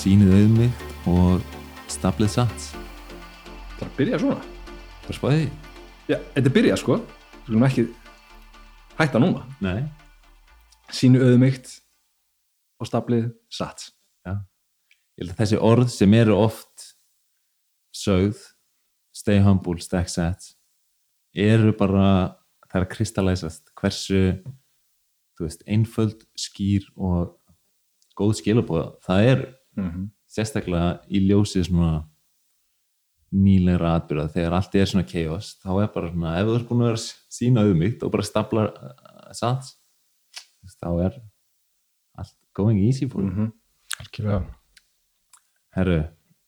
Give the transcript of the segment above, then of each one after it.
sínið auðmið og staplið sats Það er að byrja svona? Bara spáði því. Já, þetta er byrjað sko. Við skulum ekki hætta núna. Nei. Sínu auðmygt og staplið sats ég held að þessi orð sem eru oft sögð stay humble, stack sats eru bara það er að kristallæsast hversu veist, einföld, skýr og góð skilabóða það er mm -hmm. sérstaklega í ljósið svona nýlegra atbyrða þegar allt er svona chaos þá er bara svona, ef þú ert búin að vera sína auðmygt og bara staplar uh, sats þá er allt going easy for you Mhm. algjörlega herru,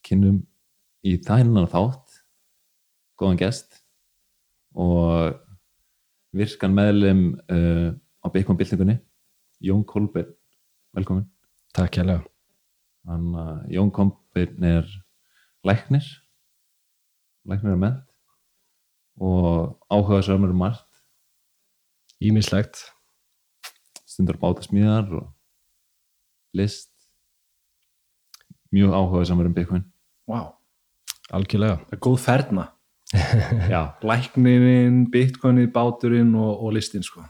kynnum í þæginan þátt góðan gest og virkan meðlum uh, á Bitcoin-byltingunni Jón Kolbeinn, velkomin takk hérlega Hann, uh, Jón Kolbeinn er læknir læknir er ment og áhuga samur um margt. Ímislegt stundur bátasmíðar og list. Mjög áhuga samur um Bitcoin. Vá, algjörlega. Það er góð ferna já, Læknirinn, bitcoinið, báturinn og, og listin sko.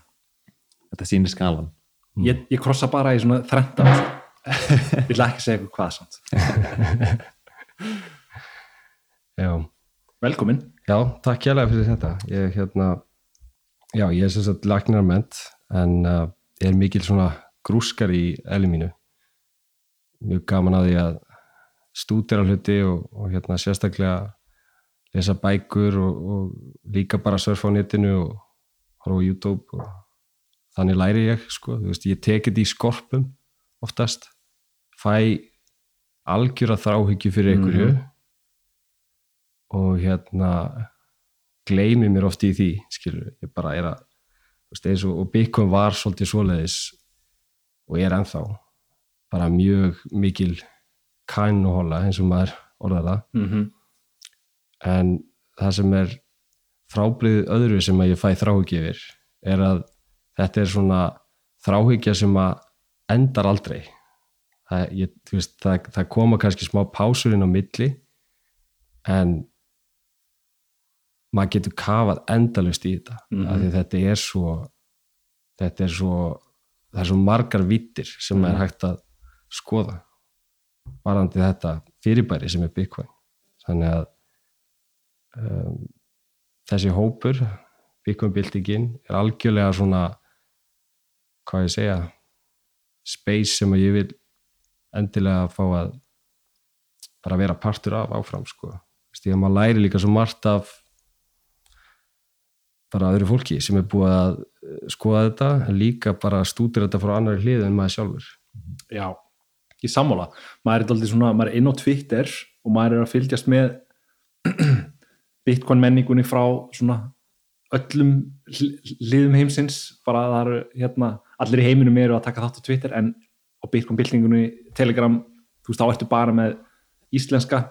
Þetta sýnir skalan. Ég, ég krossa bara í svona þrenta sko. Ég vil ekki segja hvað samt. Velkomin. Já takk hérlega fyrir þetta. Ég hérna já, ég er sem sagt lagnarment en uh, er mikil svona grúskar í elli mínu. Mjög gaman að því að stúdera hluti og, og hérna sérstaklega lesa bækur og, og líka bara surfa á netinu og horfa á YouTube og þannig læri ég sko, þú veist, ég teki þetta í skorpum oftast fæ algjöra þráhyggju fyrir einhverju og hérna gleymi mér oft í því skilur, ég bara er að veist, og, og Bitcoin var svolítið svoleiðis og er ennþá bara mjög mikil kænuhola eins og maður orðar það. Mm -hmm. en það sem er frábriðið öðru sem að ég fæ þráhyggjur er að þetta er svona þráhyggja sem að endar aldrei. Það, ég, veist, það, það koma kannski smá pásurinn á milli en maður getur kafað endalust í þetta Mhm. af því þetta er svo þetta er svo það er svo margar vittir sem er hægt að skoða varandi þetta fyrirbæri sem er Bitcoin. Þannig að um, þessi hópur Bitcoin-byltingin er algjörlega svona hvað ég segja space sem að ég vil endilega fá að bara vera partur af áfram sko. því að maður læri líka svo margt af bara öðru fólki sem er búið að eh, skoða þetta en líka bara stútir þetta frá annari hlið en maður sjálfur. Já, ég sammála. Maður er, dálítið svona, maður er inn á Twitter og maður er að fylgjast með Bitcoin menningunni frá svona öllum hl- hliðum heimsins bara það eru hérna allir í heiminum eru að taka þátt á Twitter en á Bitcoin byltingunni, Telegram þú veist, þá ertu bara með íslenska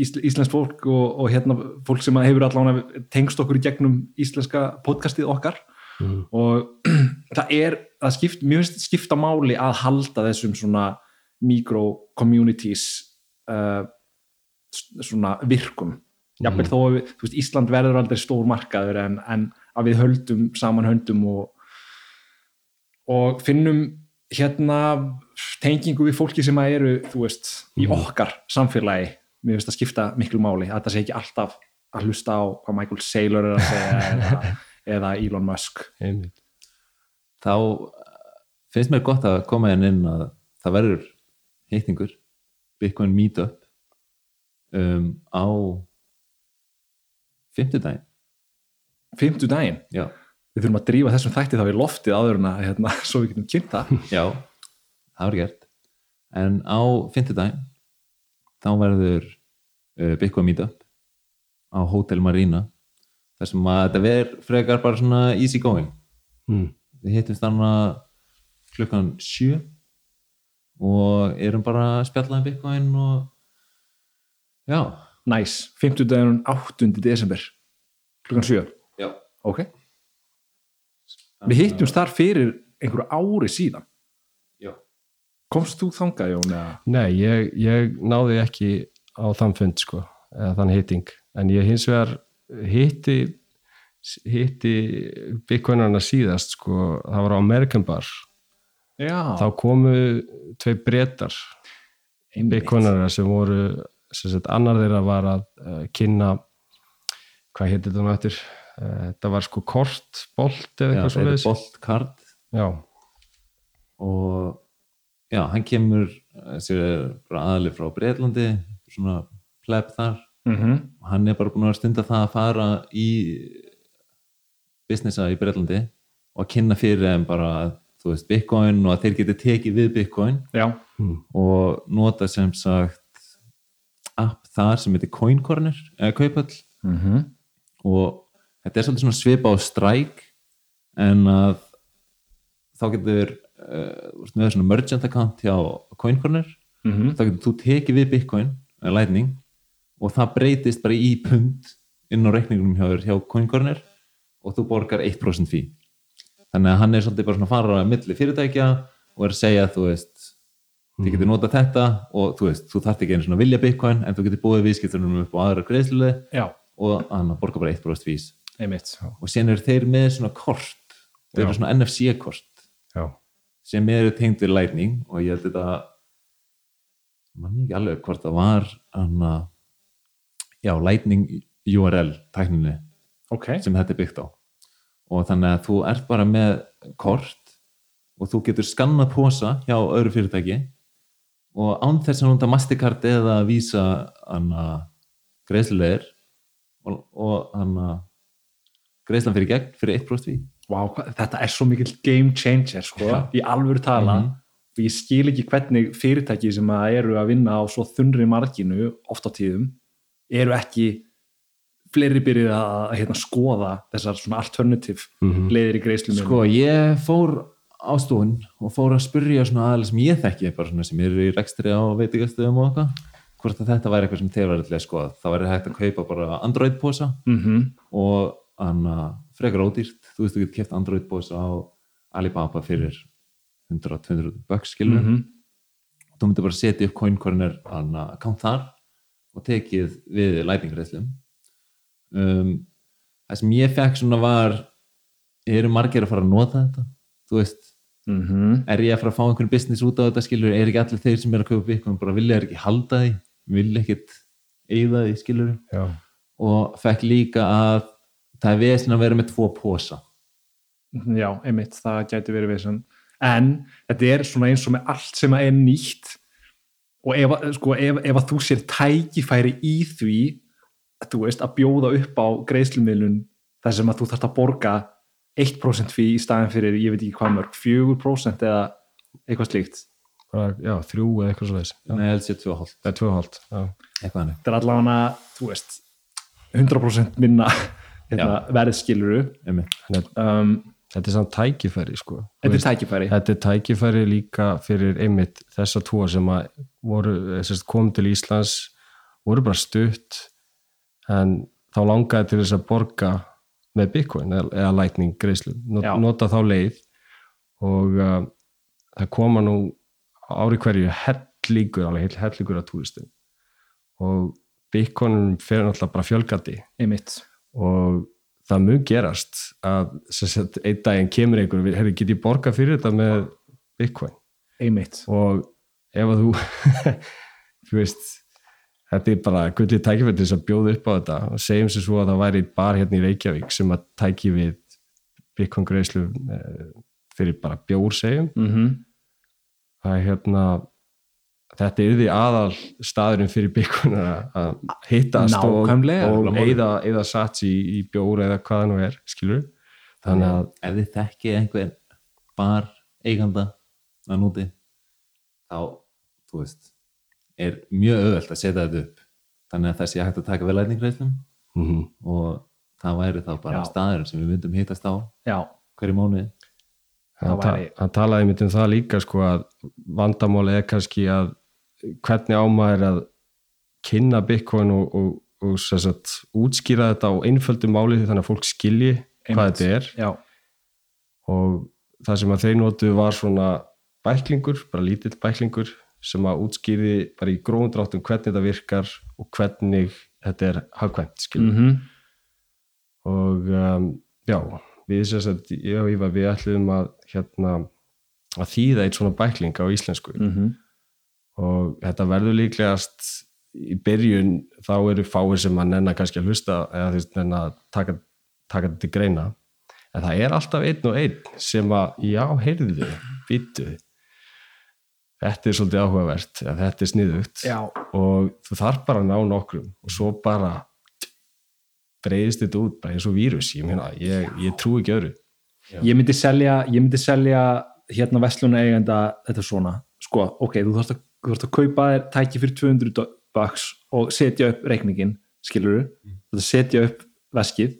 ísl, íslensk fólk og, og hérna fólk sem hefur allavega tengst okkur í gegnum íslenska podcastið okkar mm. og það er það skipt, mjög skipta máli að halda þessum svona micro communities uh, svona virkum jafnvel Mhm. þó að við, veist, Ísland verður aldrei stór markaður en, en að við höldum saman höndum og, og finnum hérna tengingu við fólki sem að eru þú veist, í Mhm. okkar samfélagi. Mér finnst að skipta miklu máli að það sé ekki alltaf að hlusta á hvað Michael Saylor er að segja eða, eða Elon Musk. Einmitt. Þá finnst mér gott að koma inn inn að það verður heitingur Bitcoin Meetup um, á fimmtudaginn. Fymtu daginn, já, við þurfum að drífa þessum þætti þá í loftið áður en að hérna, svo við getum kynnt það. Já það var gert. En á fimmtudaginn þá verður uh, Bitcoin Meetup á Hotel Marina þar sem að þetta verður frekar bara svona easy going. Mm. við hittumst þarna klukkan sjö og erum bara að spjalla um Bitcoin og já, Næs, fymtu daginn 8. desember. Klukkan 7 já. ok, við hittumst þar fyrir einhverju ári síðan. Já. Komst þú þangað, Jón? Nei, ég, ég náði ekki á þann fund sko, eða þann hitting. En ég hins vegar hitti hitti bitcoinarna síðast sko, það var á American Bar. Já, þá komu tvei breytar bitcoinara sem voru sem sagt, annar þeirra var að uh, kynna hvað heitir þetta nú eftir? uh, þetta var sko kort, bolt eða eitthvað þetta er svo Bolt Card. Já, og já, hann kemur þessi aðali frá Breitlandi svona pleb þar. Mhm. og hann er bara búin að stunda það að fara í businessa í Breitlandi og að kynna fyrir þeim bara þú veist, Bitcoin og að þeir geti tekið við Bitcoin Já, og nota sem sagt app þar sem heitir Coin Corner eða Kaupall mm og þetta er svolítið svona svipa á Strike en að þá getur uh, með svona merchant account hjá Coin Corner. Mhm. þá getur þú tekið við Bitcoin eða Lightning og það breytist bara í pund inn á reikningunum hjá, þér hjá Coin Corner og þú borgar 1% fí þannig að hann er svolítið bara svona að fara að milli fyrirtækja og er að segja þú veist þið getur notað þetta og þú veist, þú þarft ekki einu svona að vilja Bitcoin en þú getur búið viðskiptunum upp á aðra greiðsluði og hann borgar bara 1% fís einmitt. og sen eru þeir með svona kort. Þeir eru svona NFC kort já, sem eru tengd við Lightning og ég held þetta mann ekki alveg hvort það var hana, já, Lightning URL tækninni Ok, sem þetta er byggt á. Og þannig að þú ert bara með kort og þú getur skannað posa hjá öðru fyrirtæki og án þess að nota Mastercard eða vísa hana greiðslulegir og, og hana greiðslan fyrir gegn fyrir 1% fí Vá, hvað, þetta er svo mikill game changer sko, í alvöru tala Mhm. og ég skil ekki hvernig fyrirtæki sem að eru að vinna á svo þunri marginu oft á tíðum eru ekki fleiri byrjuð að hérna, skoða þessar svona alternative Mhm. leiðir í greiðslum Sko, ég fór á stún og fór að spyrja svona aðeins sem ég þekki, bara svona sem eru í rekstri á veitingastöðum og eitthvað, hvort að þetta væri eitthvað sem þeir verið til að skoða. Það væri hægt að kaupa bara Android-posa mm -hmm. og frekar ódýrt. Þú veist, þú getur keft Android-posa á Alibaba fyrir 100-200 bucks, skilur. Mhm. Þú myndir bara setja upp CoinCorner account þar og tekið við lightning-greiðslum. Um, það sem ég fekk svona var, eru margir að fara að nota þetta? Þú veist, Mm -hmm. er ég að fara að fá einhvern business út á þetta skilur, er ekki allir þeir sem er að kaupa Bitcoin bara vilja þeir ekki halda því vilja ekkit eigða því skilur já, og fekk líka að það er vesin að vera með tvo posa. Já, einmitt, það gæti verið vissan en þetta er svona eins og með allt sem er nýtt og ef, sko, ef, ef að þú sér tækifæri í því þú veist, að bjóða upp á greiðslumilun þar sem að þú þarft að borga 1% fí í staðin fyrir, ég veit ekki hvað mörg 4% eða eitthvað slíkt. Bara, já, þrjú eða eitthvað þess Nei, ég held sér tvö hálft. Eða tvö og hálft, já, eitthvað hannig þetta er allavega, þú veist 100% minna verðskiluru um, þetta er samt tækifæri sko. Þetta er tækifæri. Þetta er tækifæri líka fyrir einmitt þessa tvo sem að voru, eh, kom til Íslands voru bara stutt en þá langaði til þess að borga með Bitcoin eða, Lightning greiðslu, not, nota þá leið. Og uh, það koma nú ári hverju hellingur, alveg heil hellingur af túristum. Og Bitcoinum fer náttúrulega bara fjölgandi. Einmitt og það mun gerast að sagt, einn daginn kemur einhver herri, get ég borga fyrir þetta með Bitcoin? Einmitt. Og ef að þú þú veist þetta er bara gullið tækifæri til þess að bjóða upp á þetta. Og segjum sem svo að það væri bar hérna í Reykjavík sem að tæki við Bitcoin greiðslu eh, fyrir bara bjór segjum. Mm -hmm. það er hérna þetta er því aðal staðurinn fyrir Bitcoin að að hittast og, eða, eða sats í, í bjór eða hvað það nú er, skilur þannig að ef þið þekkið einhver bar eiganda að núti þá, þú veist er mjög auðvelt að setja þetta upp. Þannig að þessi hægt að taka við lætningreislum mm og það væri þá bara Já. staður sem við myndum hittast á já, hverju Það hann, ta hann talaði mitt um það líka sko að vandamáli er kannski að hvernig ámaður að kynna Bitcoin og, og, og sagt, útskýra þetta á einföldu máli þannig að fólk skilji hvað Einmitt. þetta er já, og það sem að þeir notu var svona bæklingur, bara lítill bæklingur sem að útskýri bara í grófum dráttum hvernig þetta virkar og hvernig þetta er hagkvæmt skilur -hmm. og um, já, við sagt, ég og Ívar við ætlum að hérna að þýða eitt svona bækling á íslensku Mhm. Og þetta verður líklegast í byrjun þá eru fáir sem að nenna kannski að hlusta eða þú veist nenna að taka, taka þetta til greina. En það er alltaf einn og einn sem að já, heyrðu, býtu þetta er svolítið áhugavert eða þetta er sniðugt. Já, og þú þarf bara að ná nokkrum og svo bara breyðist þetta út bara eins og vírus. Ég, meina, ég, ég trú ekki öðru. Ég myndi selja ég myndi selja hérna vestluna eigenda þetta svona, sko, ok þú þarfst að, þú þarfst að kaupa þér tæki fyrir 200 bucks og setja upp reikningin, skilur þú mm. setja upp veskið.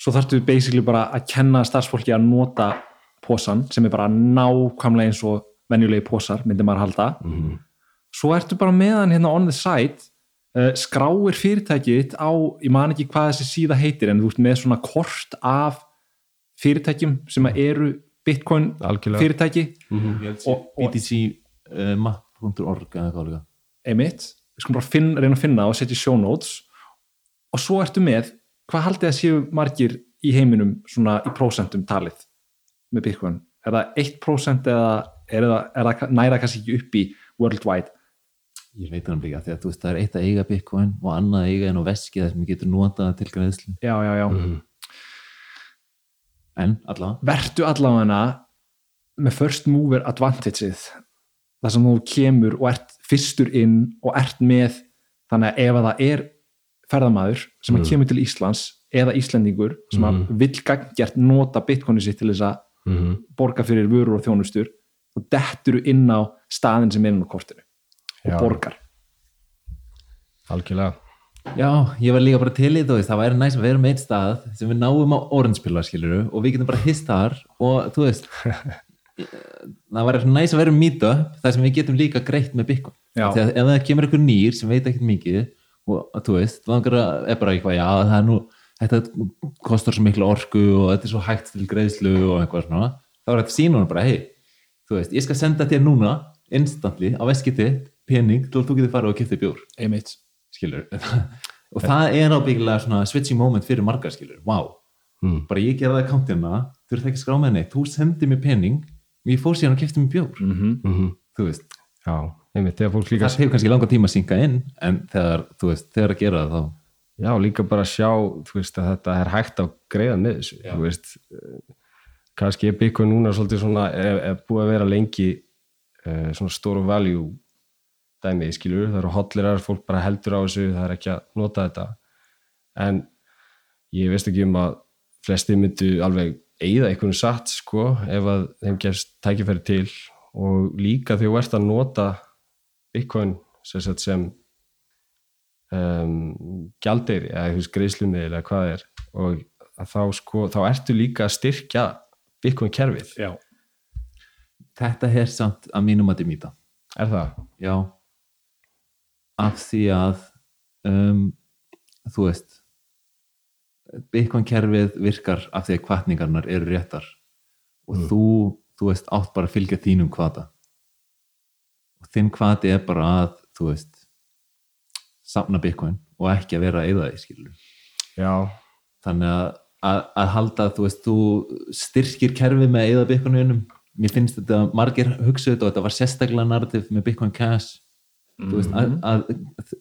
Svo þarfstu basically bara að kenna starfsfólki að nota posan sem er bara nákvæmlega eins og venjulegi posar, myndi maður halda. Mm. svo ertu bara meðan hérna on the site uh, skráir fyrirtækið á, ég man ekki hvað þessi síða heitir en þú ert með svona kort af fyrirtækjum sem eru bitcoin algjörlega. fyrirtæki. Mm Ég held Og- sé og- btcmap.org eða hvað líka emitt, við skulum bara finn, reyna að finna og setja show notes og svo ertu með, hvað haldið að séu margir í heiminum svona í prósentum talið með bitcoin er það 1% eða er það, er það næra kannski ekki upp í worldwide ég veit hann líka að þú veist það er eitt að eiga bitcoin og annað að eiga en á veski þar sem ég getur notað til greiðslu já, já, já, -hmm. en allavega vertu allavega með first mover advantageið þar sem þú kemur og ert fyrstur inn og ert með þannig að ef að það er ferðamaður sem mm. kemur til Íslands eða Íslendingur sem mm. að vill gagngert nota bitcoinu sitt til þess að Mm borga fyrir vörur og þjónustur og dettur inn á staðin sem er inn á kortinu og Já. borgar algjörlega já, ég var líka bara til í þú það væri næst að vera með eitt stað sem við náum á orange pillar skiluru og við getum bara hist þar og þú veist það væri næst að vera mýta þar sem við getum líka greitt með Já. þegar ef það kemur einhver nýr sem veit ekkert mikið og þú veist, það er bara eitthvað já, það er nú, þetta kostar svo miklu orku og þetta er svo hægt til greiðslu og eitthvað svona, þá er þetta hún bara, hei, þú veist, ég skal senda þér núna instantly á veskið þitt pening til að þú getur farið og kipta bjór. Einmitt. Skilur og það er ábyggilega svona switching moment fyrir margar skilur, wow, mm. bara ég gera það akkántina, þú ert ekki að skrá með neitt þú sendir mér pening, ég fór síðan og kipta mér bjór, mm -hmm. Mm þú veist. Já, einmitt, líka það hefur kannski langa tíma að synka inn en þegar, þú veist, þegar að gera það þá já, líka bara sjá þú veist, að þetta er hægt að greiða með þessu Já. þú veist. Kannski er Bitcoin núna svolítið svona er, er búið að vera lengi uh, svona store value dæmi, skilur, það eru hotlirar fólk bara heldur á þessu, það er ekki að nota þetta. En ég veist ekki um að flesti myndu alveg eigða einhvern satt sko, ef að þeim gefst tækifæri til. Og líka þegar þú ert að nota Bitcoin sem, sagt, sem um, gjaldeyri eða greiðslunni eða hvað er. Og að þá sko, þá ertu líka að styrkja Bitcoin kerfið, já, þetta er samt að mínum að dimita er það? já. Af því að um, þú veist Bitcoin kerfið virkar af því að kvartningarnar eru réttar. Og Mm. þú, þú veist, átt bara að fylgja þínum kvata og þinn kvati er bara að þú veist safna Bitcoin og ekki að vera að eyða því skilur Já, þannig að, að, að halda þú veist, þú styrkir kerfið með að eyða Bitcoinunum mér finnst þetta margir hugsa þetta og þetta var sérstaklega narrativ með Bitcoin Cash. Þú veist, að, að,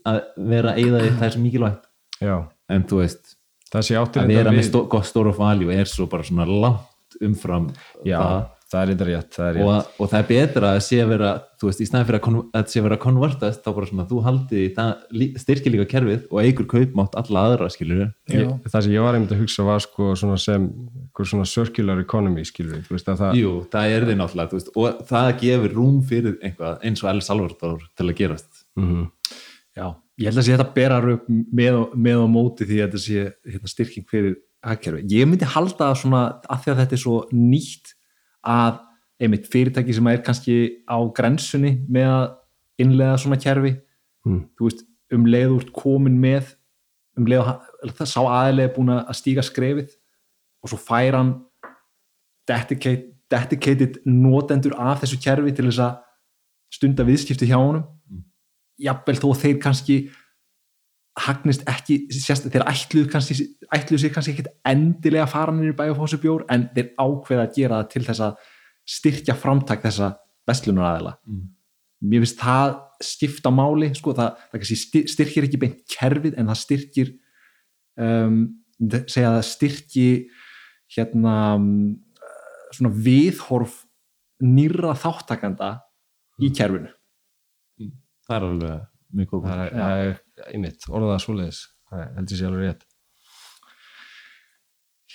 að vera að eyða því það er svo mikilvægt. Já, en þú veist, það sé áttur að vera með stó, gott store of value er svo bara svona langt umfram Já, það. það er þetta rétt, það er rétt. og, og það er betra að sé að vera þú veist, í snæði fyrir að, kon- að sé að vera konvertast þá bara svona, þú haldi það lí- styrkir líka kerfið og eigur kaupmátt alla aðra skilur ég, það sem ég var einmitt að hugsa var sko svona sem einhver svona circular economy skilur við, að það Jú, það er þið náttúrulega veist, og það gefur rúm fyrir eitthvað eins og El Salvador til að gerast. Mm já, ég held að þetta bera röp með, með og móti því að þetta sé hérna, styrking fyrir hagkerfi. Ég myndi halda svona að því að þetta er svo nýtt að einmitt fyrirtæki sem er kannski á grensunni með að innlega svona kerfi Mm. veist, um leið úr komin með um leið að það sá aðilega búin að stíga skrefið og svo fær hann dedicate dedicated notendur af þessu kerfi til þess að stunda viðskipti hjá honum. Jafnvel þó þeir kannski hagnist ekki sérst, þeir ætluðu kannski ætluðu sér kannski ekkit endilega að fara nýri bæ og fá sér bjór en þeir ákveða að gera það til þess að styrkja framtak þessa bestlunaræðila Mm. mér finnst það skipta máli sko, það, það styrkir ekki beint kerfið en það styrkir um, það- segja að það styrki hérna um, svona viðhorf nýra þáttakanda í kerfinu það er alveg mjög góð það er, einmitt, orðað svoleiðis. Það er- held ég sé alveg rétt.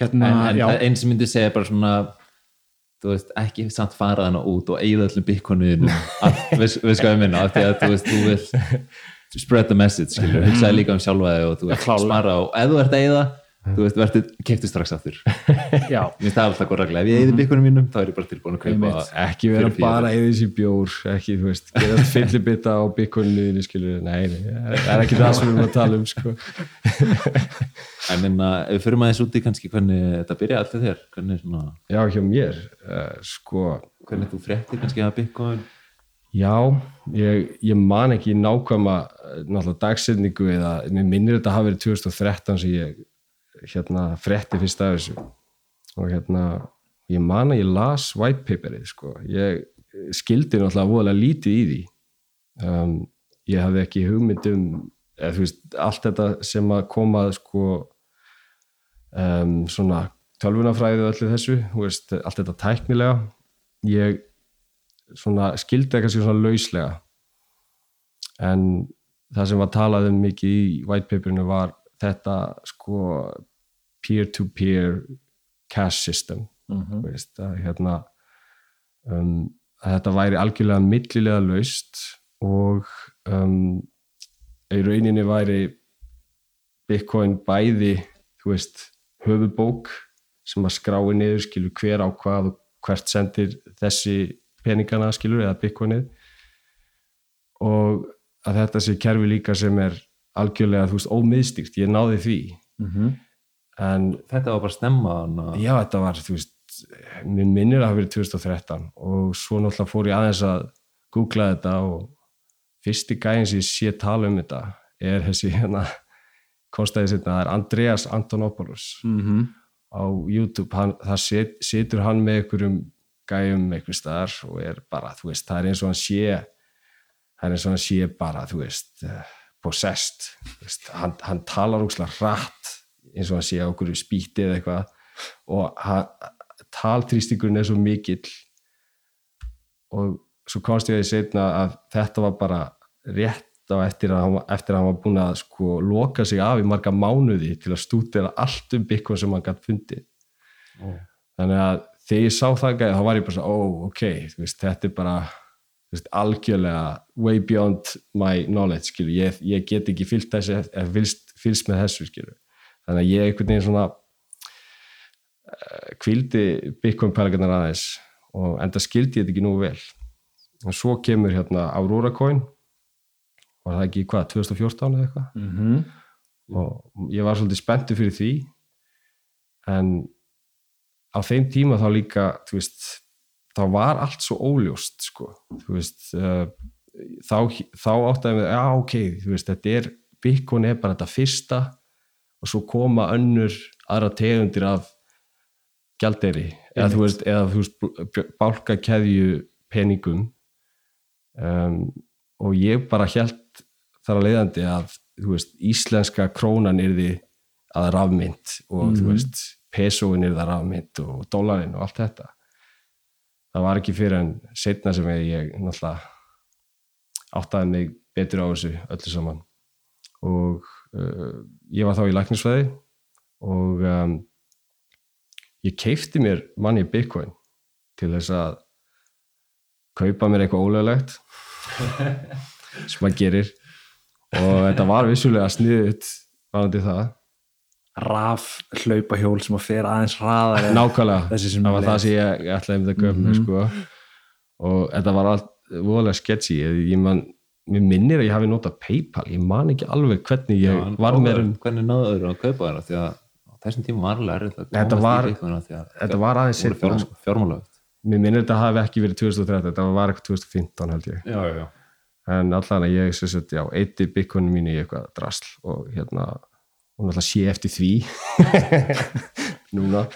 Hérna, en, en einn sem myndi segja bara svona þú veist, ekki samt fara hana út og eigða öllum bitcoinum við sko að minna, af því að þú veist þú vil spread the message skilur, hugsaði líka um sjálfa þig og þú Klárlega. spara og ef þú ert eigða þú veist, verður, keftu strax aftur. Já, finnst það alltaf góð regla, ef ég eigði bitcoinum mínum þá er ég bara tilbúin að kaupa ekki vera bara eða þessi bjór ekki, þú veist, gera fyllibita á byggunniðinu, skilur, nei, nei það er ekki það sem við erum að tala um, sko. En minna, ef við fyrir aðeins út í kannski hvernig þetta byrja alltaf þér hvernig, svona, já, hjá mér, uh, sko. Hvernig þú fréttir kannski að bitcoin? Já, ég, ég man ekki nákvæma, eh, náttúrulega dagsetningu eða, mér minnir þetta hafi verið 2013 sem ég hérna frétti fyrst af þessu. Og hérna, ég man að ég las white paperið, sko. Ég skildi náttúrulega voðalega lítið í því. Um, ég hafði ekki hugmynd um eða, þú veist, allt þetta sem að koma sko um, svona tölvunafræði og öllu þessu, veist, allt þetta tæknilega ég svona skildi eitthvað svona lauslega. En það sem var talað um mikið í white paperinu var þetta sko peer-to-peer cash system Mhm. þú veist, að hérna um, að þetta væri algjörlega millilega laust og um, í rauninni væri Bitcoin bæði veist, höfubók sem að skrái niður skilur hver á hvað og hvert sendir þessi peningana skilur eða Bitcoinið og að þetta sé kerfi líka sem er algjörlega, þú veist, ómiðstýrt ég náði því Mhm. En þetta var bara stemma hana, Já, þetta var, þú veist, mér minnir að það verið 2013 og svo náttúrulega fór ég aðeins að googla þetta og fyrsti gæðin sem ég sé tala um þetta er þessi hérna, konstæði þetta, það er Andreas Antonopoulos Mhm. á YouTube, hann, það set, situr hann með einhverjum gæjum einhver staðar og er bara, þú veist, það er eins og hann sé það er eins og hann sé bara, þú veist, uh, possessed, þú veist, hann, hann talar úkslega hratt eins og hann sé á okkur spýti eða eitthvað. Og taltrýstingurinn er svo mikill. Og svo komst ég að því setna að þetta var bara rétt á eftir að hann, eftir að hann var búin að sko loka sig af í marga mánuði til að stúdera allt um Bitcoin sem hann gætt fundið. Ó. þannig að þegar ég sá það þá var ég bara svo, ó, ok, þú veist, þetta er bara veist, algjörlega way beyond my knowledge, ég, ég get ekki fylst með þessu, skilur, þannig að ég einhvern veginn svona kvildi Bitcoin pælingarnar aðeins og enda skildi ég þetta ekki nú vel. Og svo kemur hérna Aurora Coin var það ekki hvað, 2014 eða eitthvað? Mhm. og ég var svolítið spenntur fyrir því en á þeim tíma þá líka þú veist, þá var allt svo óljóst sko, þú veist uh, þá, þá áttaði mig já ok, þú veist, þetta er Bitcoin er bara þetta fyrsta og svo koma önnur aðra tegundir af gjaldeyri. Eða þú veist, eða þú veist bálka keðju peningum. Um, og ég bara held þar að leiðandi að þú veist, íslenska krónan yrði að rafmynd og þú Mhm. veist, pesoin yrði að rafmynd og dólarinn og allt þetta. Það var ekki fyrir en setna sem ég náttúrulega áttaði mig betur á þessu öllu saman. Og ég var þá í læknisfræði og um, ég keifti mér manni bitcoin til þess að kaupa mér eitthvað ólöglegt sem maður gerir. Og þetta var vissulega sniðut varandi það. Raf hlaupahjól sem að fer aðeins hraðar nákvæmlega, það var það sem ég, ég ætlaði um þetta að köpa mér Mhm. sko. og þetta var allt voðalega sketchy. Ég man, mér minnir að ég hafi notað Paypal ég man ekki alveg hvernig ég Já, var með um hvernig náðu öðru að kaupa þeirra? Því að á þessum tíma var alveg erfitt að Þetta var- þetta var aðeins sko. fjármálögt mér minnir þetta hafi ekki verið 2013 þetta var eitthvað 2015 held ég. Já, já, en allan að ég sagt, já, eitti bitcoinu mínu í eitthvað drasl og hérna og náttúrulega sé eftir því. Núna.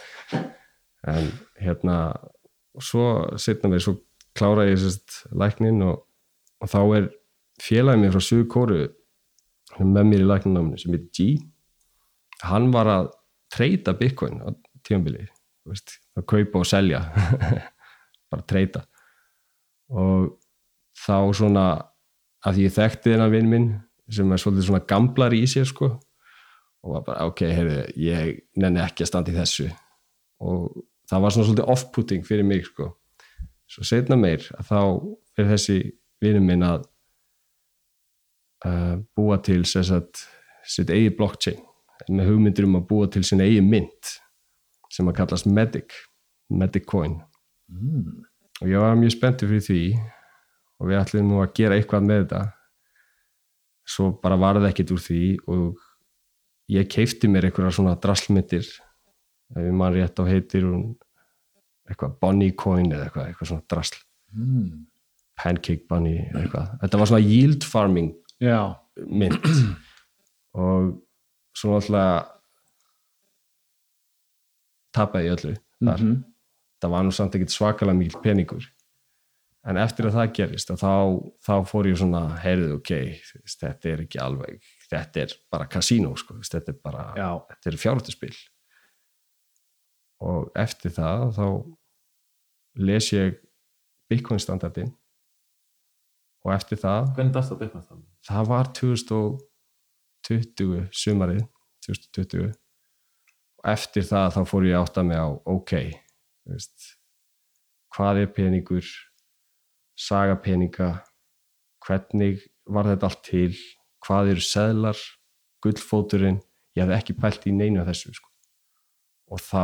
En hérna og svo setna mér, svo klára ég sérst læknin og, og þá er félagið mér frá Suðu Kóru með mér í lækninnáminu sem heitir G hann var að treyta bitcoin á veist, að kaupa og selja bara treyta. Og þá svona að ég þekkti þennan vinn minn sem er svolítið svona gamlar í sér sko og var bara ok, heyrðu, ég nenni ekki að standa í þessu. Og það var svona svolítið off-putting fyrir mig sko. Svo setna meir að þá fyrir þessi vinnum minn að búa til sagt, sitt eigi blockchain. Með hugmyndir um að búa til sin eigi mynd sem að kallast Medic Medic Coin. Mm. og ég var mjög spenntið fyrir því og við ætlum nú að gera eitthvað með þetta. Svo bara var það ekkert úr því og ég keifti mér einhverja svona draslmyndir ef ég man rétt á heitir eitthvað Bunny Coin eða eitthvað, eitthvað svona drasl. Mm. Pancake Bunny eitthvað. Þetta var svona yield farming já, mynd. Og svo tapaði ég öllu þar. Mhm. það var nú samt ekkert svakalega mikil peningur. En eftir að það gerist að þá, þá fór ég svona heyrðu ok, þetta er ekki alveg þetta er bara kasínó sko, þetta er bara já, þetta er fjárhættuspil. Og eftir það þá les ég Bitcoin standardin og eftir það hvernig dast það bitcoin það? það var 2020 sumarið 2020 og eftir það þá fór ég að átta mig á ok, veist hvað er peningur saga peninga hvernig var þetta allt til hvað eru seðlar gullfóturinn, ég hafði ekki pælt í neinu af þessu sko. og þá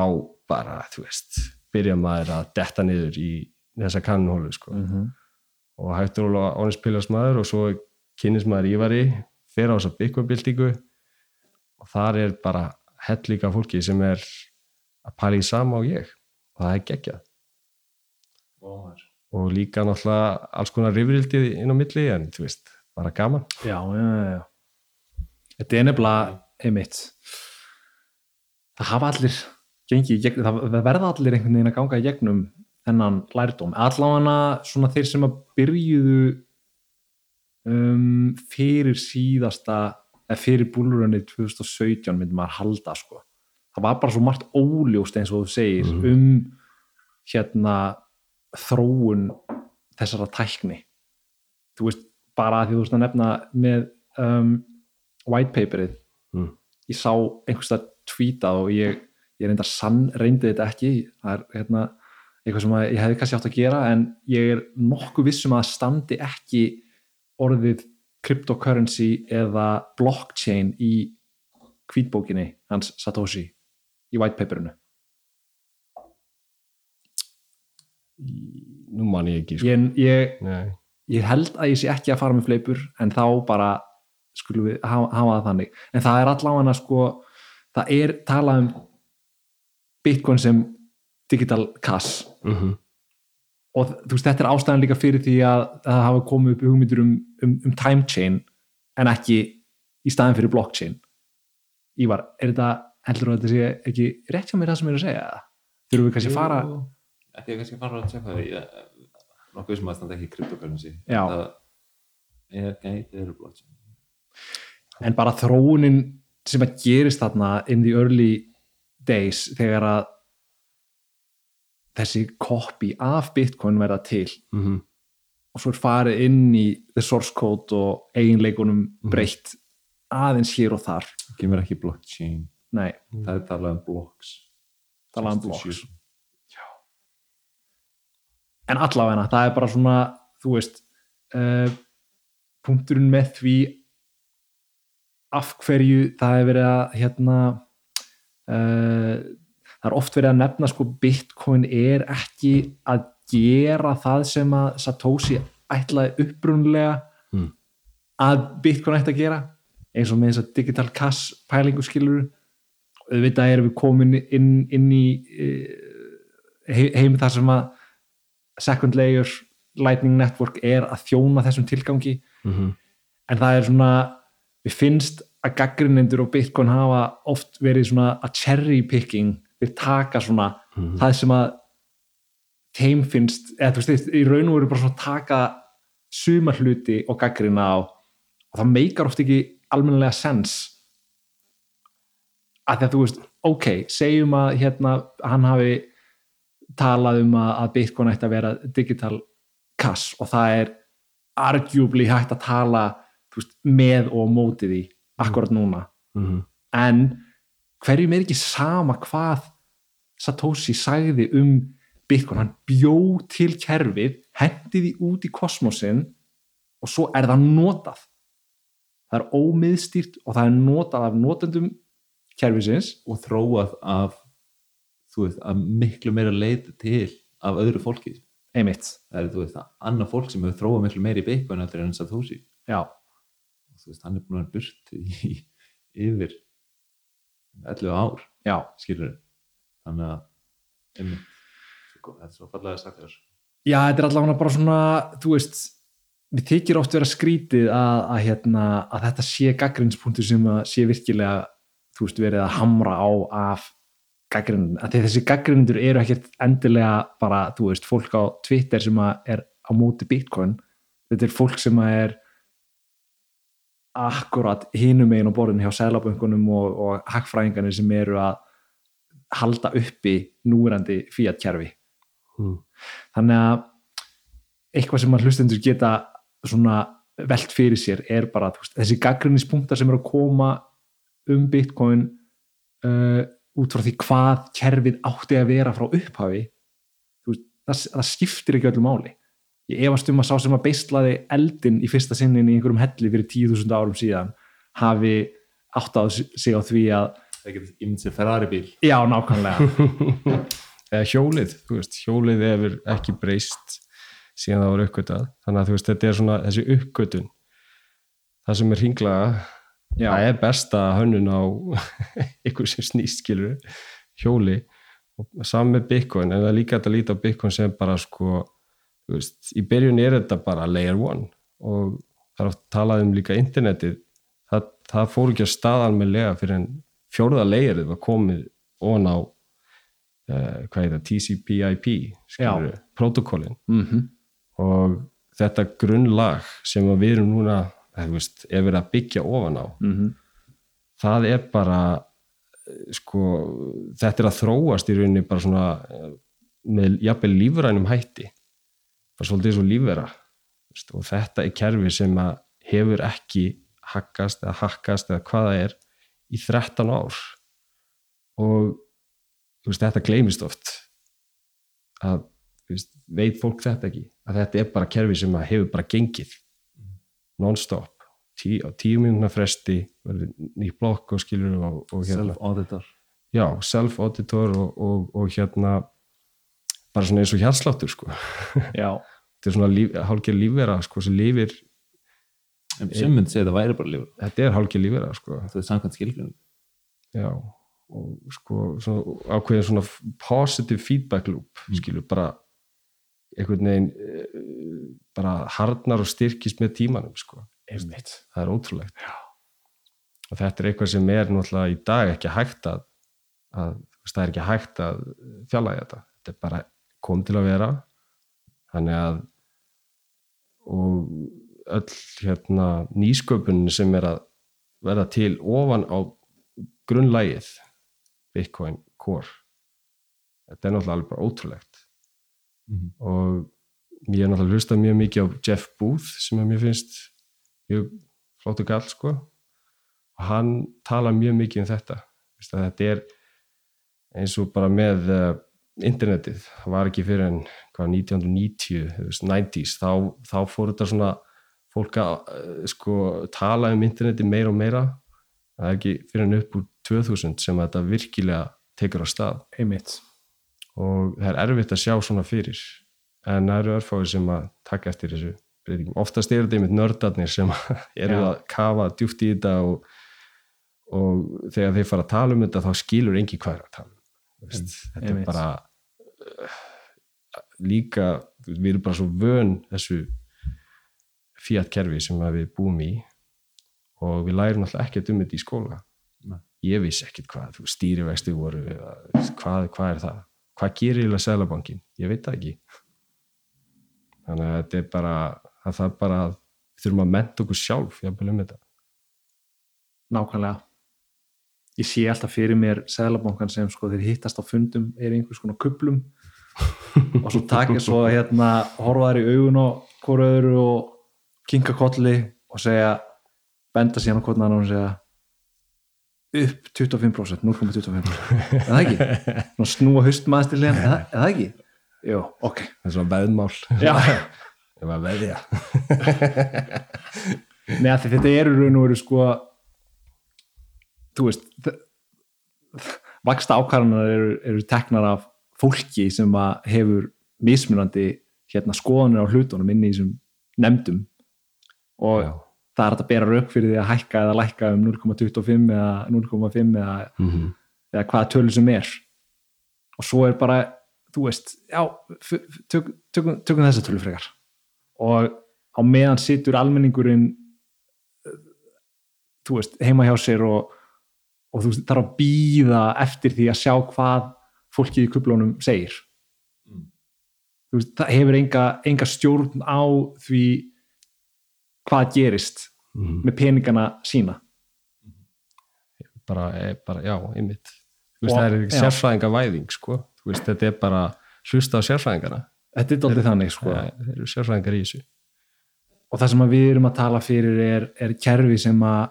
bara, þú veist byrja maður að detta niður í þessa kannhólu sko Mhm. Og hættur og ánum spilast maður og svo kynnis maður ívari fer á þessa byggvabildingu og þar er bara hellíka fólki sem er að pæla í sama og ég. Og það er geggjað. Og líka náttúrulega alls konar rifrildi inn á milli en þú veist, bara gaman. Já, já, já, þetta er nefnilega einmitt það hafa allir gengið það verða allir einhvern veginn að ganga í gegnum þennan lærdóm. Allavega svona þeir sem að byrjuðu um, fyrir síðasta eða fyrir búlurönni 2017 myndi maður halda sko. Það var bara svo margt óljóst eins og þú segir Mhm. um hérna þróun þessara tækni. Þú veist, bara að því þú veist að nefna með um, white paperið. Mm. ég sá einhverstað tweetað og ég, ég reynda sann reyndi þetta ekki. Það er hérna eitthvað sem ég hefði kannski átt að gera en ég er nokkuð vissum að standi ekki orðið cryptocurrency eða blockchain í hvítbókinni hans Satoshi í white paperinu. Nú man ég ekki sko. ég, ég, ég held að ég sé ekki að fara með fleipur en þá bara skulum við hafa, hafa það þannig. En það er allavega sko það er talað um Bitcoin sem digital cash mm og þú veist þetta er ástæðan líka fyrir því að það hafa komið upp hugmyndur um, um, um time chain en ekki í staðin fyrir blockchain. Ívar, er þetta heldur að þetta sé ekki rétt hjá mér það sem ég er að segja? Þurfum við kannski að fara ég kannski að fara að tjekka það ég, nokkuð sem að standa ekki cryptocurrency. Já. það er gæti eru blockchain. En bara þróunin sem að gerist þarna in the early days þegar að þessi copy af Bitcoin verða til. Mm og svo er farið inn í the source code og eiginleikunum breytt aðeins hér og þar. Kemur ekki blockchain. Nei, það er talað um blocks. Talað um blocks. 67. en allavega það er bara svona þú veist uh, punkturinn með því af hverju það er verið að hérna uh, það er oft verið að nefna sko bitcoin er ekki að gera það sem að Satoshi ætlaði upprunlega Mm. að bitcoin ætti að gera eins og með þess að digital cash pælingu skilur auðvitað erum við komin inn, inn í uh, heim þar sem að second layer lightning network er að þjóna þessum tilgangi. Mm en það er svona við finnst að gaggrinendur og Bitcoin hafa oft verið svona að cherry picking við taka svona það sem að þeim finnst, eða þú veist, í raun og veru bara svona taka suma hluti og gaggrina á og það meikar oft ekki almennilega sens. Að því að þú veist, ok, segjum að hérna, hann hafi talað um að, að Bitcoin ætti að vera digital cash og það er arguably hægt að tala veist, með og á móti því akkurat núna. -hmm. en hverjum er ekki sama hvað Satoshi sagði um Bitcoin, hann bjó til kerfið, hendi því út í kosmosin og svo er það notað. Það er ómiðstýrt og það er notað af notendum kerfisins. Og þróað af þú veist, að miklu meira leit til af öðru fólki. Einmitt, það er, þú veist, annað fólk sem hefur þróað miklu meira í Bitcoin heldur en Satoshi. Já, og þú veist, hann er búin að vera burt í, yfir 11 ár, já. skilur þannig að einmitt, sko, þetta er svo fallega sagt þér Já, þetta er allavega bara svona, þú veist, við þykir oft vera skrítið að, að, hérna, að þetta sé gaggrinspunktur sem að sé virkilega, þú veist, verið að hamra á af gaggrindin, að þessi gaggrindur eru ekkert endilega bara, þú veist, fólk á Twitter sem að er á móti Bitcoin, þetta er fólk sem að er akkurat hinum megin á borðin hjá selaböngunum og, og hagfræðingarnir sem eru að halda uppi núrandi fiat kerfi Mm. þannig að eitthvað sem að hlustendur geta svona velt fyrir sér er bara veist, þessi gaggrinnispunktar sem eru að koma um bitcoin uh, út frá því hvað kerfið átti að vera frá upphafi veist, það, það skiptir ekki öllu máli ég efast um að sá sem að beislaði eldin í fyrsta sinnin í einhverjum helli fyrir 10.000 árum síðan hafi átt að sig á því að það getur sér Ferrari bíl. Já, nákvæmlega. Eða hjólið, þú veist, hjólið hefur ekki breyst síðan það var uppgötað þannig að þú veist, þetta er svona þessi uppgötun það sem er hringlaga já, það er besta hönnun á ykkur sem snýst skilur hjóli. Og saman með Bitcoin en það er líka að líta á Bitcoin sem bara sko þú veist, í byrjun er þetta bara layer one. Og það er oft talað um líka internetið það, það fór ekki að staðan með lega fyrir en fjórða layerið var komið ofan á uh, hvað er það, TCP/IP skilur, protokollin mm og þetta grunnlag sem við erum núna þú veist, er verið að byggja ofan á -hmm. það er bara eh, sko, þetta er að þróast í rauninni bara svona eh, með jafnvel lífrænum hætti. Bara svolítið svo lífvera veist, og þetta er kerfi sem að hefur ekki hakkast eða hakkast eða hvað það er í 13 ár. Og veist, þetta gleymist oft að veist, veit fólk þetta ekki? Að þetta er bara kerfi sem hefur bara gengið non-stop. Tí, á tíu mínúna fresti verður nýtt blokk og skilur og, og hérna, self-auditor. Já, self-auditor og, og, og hérna bara svona eins og hjarsláttur sko. Já, þetta er svona líf, hálfgerð lífvera sko sem lifir, en sem myndi segja þetta væri bara lífur þetta er hálfgerð lífvera sko. Það er samkvæmt skilgrunum já, og sko svona ákveðin svona positive feedback loop Mm. skilur bara einhvern veginn eh, bara harnar og styrkist með tímanum sko. Einmitt. Það er ótrúlegt. Já. og þetta er eitthvað sem er náttúrulega í dag ekki hægt að, að það er ekki hægt að fjallaði þetta. Þetta er bara kom til að vera. Þannig að og öll hérna nýsköpun sem er að verða til ofan á grunnlægið Bitcoin Core. Þetta er náttúrulega alveg bara ótrúlegt. Mhm. og ég er náttúrulega hlustað mjög mikið á Jeff Booth sem mér finnst mjög flottu gall sko. Og hann tala mjög mikið um þetta. Þetta er eins og bara með uh, internetið, það var ekki fyrir en hvað 1990, þú veist, 90s þá, þá fór þetta svona fólk að uh, sko tala um internetið meira og meira það er ekki fyrir en upp úr 2000 sem þetta virkilega tekur á stað einmitt og það er erfitt að sjá svona fyrir en það eru örfáir sem að taka eftir þessu breytingum. Oftast eru þetta einmitt nördarnir sem eru Já. að kafa djúpt í þetta og, og þegar þeir fara að tala um þetta þá skilur engi hvað er að tala um veist, þetta er einmitt. bara uh, líka við erum bara svo vön þessu Fiat kerfi sem við búum í og við lærum alltaf ekkert um þetta í skóla. Nei. ég vissi ekkert hvað stýrivexti voru hvað, hvað er það? Hvað gerir eiginlega Sælabankin, ég veit það ekki. Þannig að þetta er bara að það bara þurfum að menta okkur sjálf jafnvel um þetta. Nákvæmlega. Ég sé alltaf fyrir mér seðlabankan sem sko þeir hittast á fundum er í einhvers konar kuplum og svo takja svo hérna horfa þær í augun og hvora öðru og kinka kolli og segja benda síðan á kvotna og segja upp 25% 0,25% er það ekki? Svona snúa er það ekki? Jú, ok. Það er svona veðmál. Ég var að veðja. Nei, þetta eru raun og veru sko þú veist vaksta ákvarðanar eru, eru teknar af fólki sem hefur mismunandi hérna skoðanir á hlutunum inn í þessum nefndum og Já. það er að bera rauk fyrir því að hækka eða lækka um 0,25 eða 0,5 eða, mm eða hvaða tölu sem er og svo er bara þú veist, já, f- f- tök, tökum, tökum þessa tölu frekar og á meðan situr almenningurinn eh, þú veist, heima hjá sér og, og þú veist, þarf að býða eftir því að sjá hvað fólkið í kublunum segir Mm. þú veist, það hefur enga, enga stjórn á því hvað gerist -hmm. með peningana sína bara, eh, bara, já, einmitt veist, Og- það er já. sérfræðinga væðing sko. Veist, þetta er bara hlusta á sérfræðingana þetta er doldið þannig sko ja, þeir eru sérfræðingar í þessu og það sem við erum að tala fyrir er, er kerfi sem að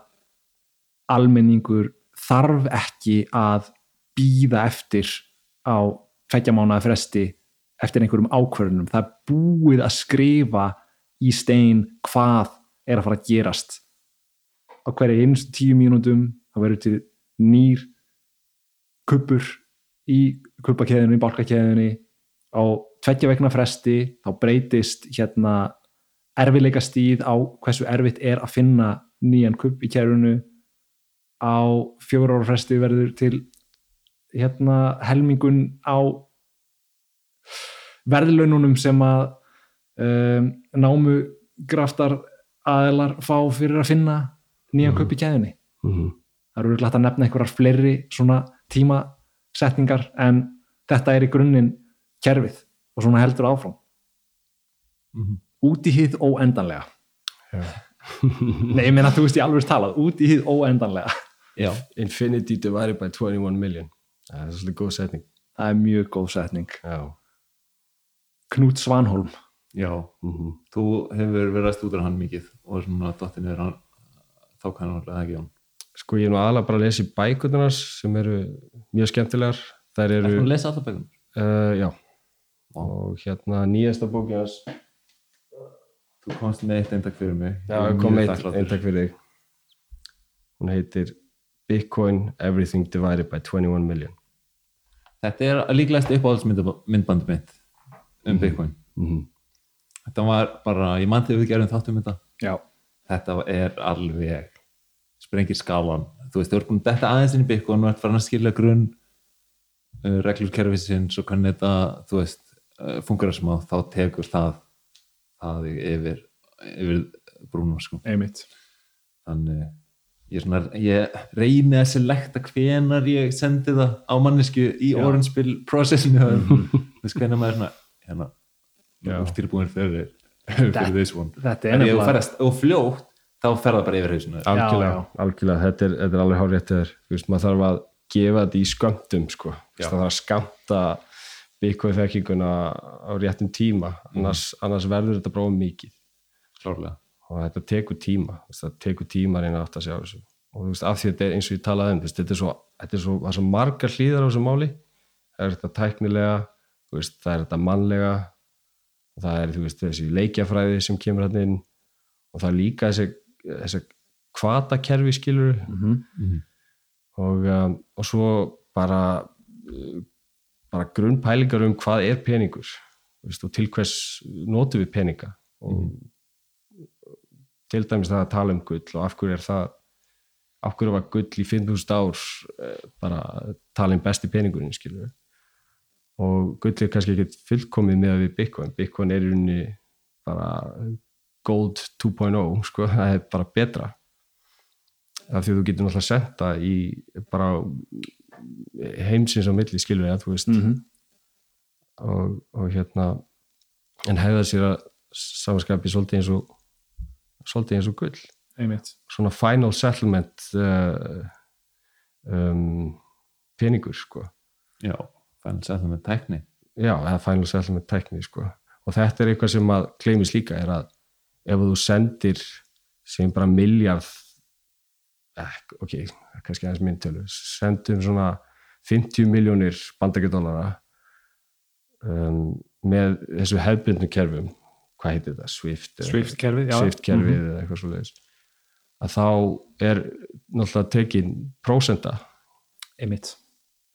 almenningur þarf ekki að býða eftir á tveggja mánuða fresti eftir einhverjum ákvörðunum það er búið að skrifa í stein hvað er að fara að gerast. Á hverja einstu tíu mínútum það verður til nýr kuppur í kuppakeðinu, í bálkakeðinu á tveggja vegna fresti þá breytist hérna erfileika stíð á hversu erfitt er að finna nýjan kupp í kærunu á fjóra ára fresti verður til hérna helmingun á verðlaununum sem að um, námu graftar aðelar fá fyrir að finna nýjan kupp í kæðunni mm -hmm. það eru glætt að nefna einhverjar fleiri svona tímasetningar en þetta er í grunninn kerfið og svona heldur áfram. Mhm. út í hið óendanlega. Nei, ég meina þú veist ég alveg talað. Út í hið óendanlega. Já, Infinity divided by 21 million. Það er svolítið góð setning. Það er mjög góð setning. Já, Knút Svanholm já mm -hmm. þú hefur verið að stúdra hann mikið og svona dottin er hann þá kannan hann ekki hann. Sko ég er nú aðalega bara að lesa í bækundunars sem eru mjög skemmtilegar. Þær Er eru, þú að lesa allar bækum? uh, já. Vá. og hérna nýjasta bókin hans Þú komst með eitt eintak fyrir mig. Já, Ég kom mjög eitt eintak fyrir þig. Hún heitir Bitcoin Everything Divided by 21 Million. Þetta er líklegast uppáhaldsmyndbandi mitt um Mhm. Bitcoin. Mm Þetta var bara, ég mann þegar við gerum þáttum þetta. Já, Þetta er alveg sprengir skalan Þú veist, þú ert búin að detta aðeins inn í Bitcoin og ert farin að skilja grunn uh, reglur kerfisins og hvernig þetta, þú veist uh, fungerar sem á, þá tekur það það yfir, yfir brúnum sko. Einmitt. Þannig ég, svona, ég reyni að selekta hvenar ég sendi það á mannesku í bill processinu þú veist hvenar maður hérna, Stýrbúin fyrir fyrir this one. þetta er en ef þú ferðast og fljótt þá fer það bara yfir hausinu algjörlega, algjörlega. Þetta, er, þetta er alveg hár rétt þér þú veist, maður þarf að gefa þetta í skömmtum sko, það þarf að skamta Bitcoin þekkinguna á réttum tíma. Annars, annars verður þetta bróðum mikið. Klárlega. Og þetta tekur tíma. Það tekur tíma að reyna átt að sjá þessu. Og þú veist, af því þetta er eins og ég talaði um þetta er svo, þetta er svo, það er svo margar hlýðar á þessu máli. Það er þetta tæknilega það er þetta mannlega og það er veist, þessi leikjafræði sem kemur hann inn. Og það er líka þessi, þessi kvatakerfi skilur Mhm. og, um, og svo bara bara grunnpælingar um hvað er peningur. Veist, og til hvers notum við peninga? Og til dæmis það að tala um gull og af hverju er það af hverju var gull í 5.000 ár eh, bara talin besti peningurinn skilur og gull er kannski ekkert fullkomið með við Bitcoin. Bitcoin er í rauninni bara gold 2.0 sko, það er bara betra. Af því að þú getur náttúrulega senda í bara heimsins á milli skilur ég að þú veist. Mm og, og hérna en hefða sér að samanskapi svolítið eins og svolítið eins og gull. Einmitt. Svona final settlement uh, um, peningur sko. Já, þetta með tækni já, eða final settlement tekni sko. og þetta er eitthvað sem að kleimis líka er að ef þú sendir sem bara miljard eh, ok, kannski aðeins myndtölu sendum svona 50 miljónir bandakjöldólara um, með þessu hefbundnu kerfum hvað heitir þetta, Swift Swift kerfið, já Swift kerfið Mhm. eða eitthvað svo leiðis að þá er náttúrulega tekin prósenda einmitt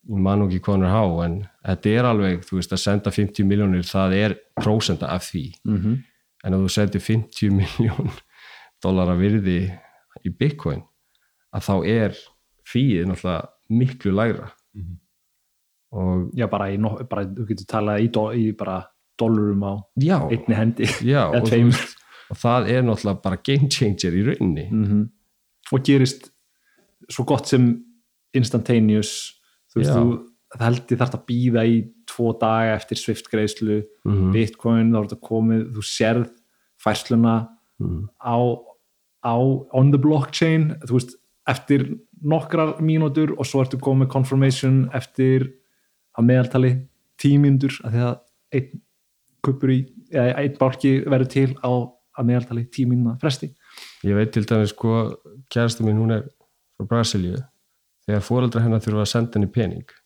ég man nú ekki hvað hann er há en þetta er alveg, þú veist að senda 50 miljónir það er prósenda af því. Mm -hmm. en ef þú sendir 50 miljón dólara virði í bitcoin að þá er fíið náttúrulega miklu lægra. Mhm. og já bara, í, bara þú getur talað í, do, í bara dollurum á já, einni hendi. Já og, veist, og það er náttúrulega bara game changer í rauninni. Mm og gerist svo gott sem instantaneous þú veist, þú, held ég þarf að býða í tvo daga eftir Swift greiðslu Mhm. Bitcoin, þá er þetta komið þú sérð færsluna Mhm. á, á on the blockchain, þú veist eftir nokkrar mínútur og svo ertu komið confirmation eftir að meðaltali tímyndur að því að einn kuppur í, eða einn bálki verður til á að meðaltali tímynda fresti ég veit til dæmis sko kærasta mín hún er frá Brasilíu þegar fóreldra hennar þurfa að senda henni pening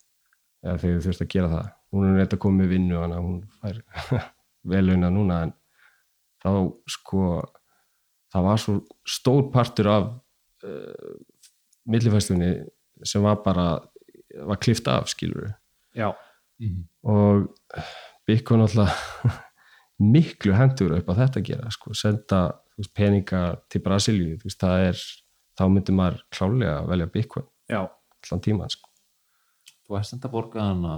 eða þegar þau þurft að gera það hún er neitt að koma með vinnu hana hún fær veluna núna en þá sko það var svo stór partur af uh, millifæstunni sem var bara var klift af skilur já, og Bitcoin alltaf miklu hendur upp á þetta að gera sko, senda þú veist, peninga til Brasilíu þú veist, það er, þá myndir maður klálega að velja Bitcoin já, allan tíman sko. þú ert samt að borga hana.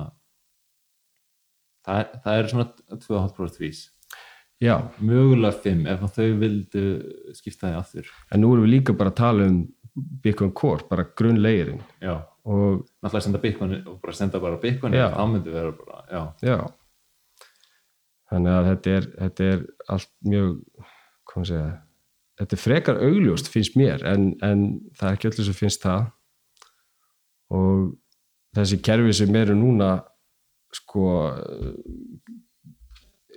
Það það er svona 2,5% vís já, mögulega 5 ef að þau vildu skipta þig aftur. En nú erum við líka bara að tala um Bitcoin Core, bara grunnlegirinn já, og náttúrulega senda bitcoin og bara senda bara bitcoin Já. þá myndi vera bara, já, já. Þannig að þetta er, þetta er allt mjög hvað maður segja þetta er frekar augljóst finnst mér en, en það er ekki öllu sem finnst það og þessi kerfi sem eru núna sko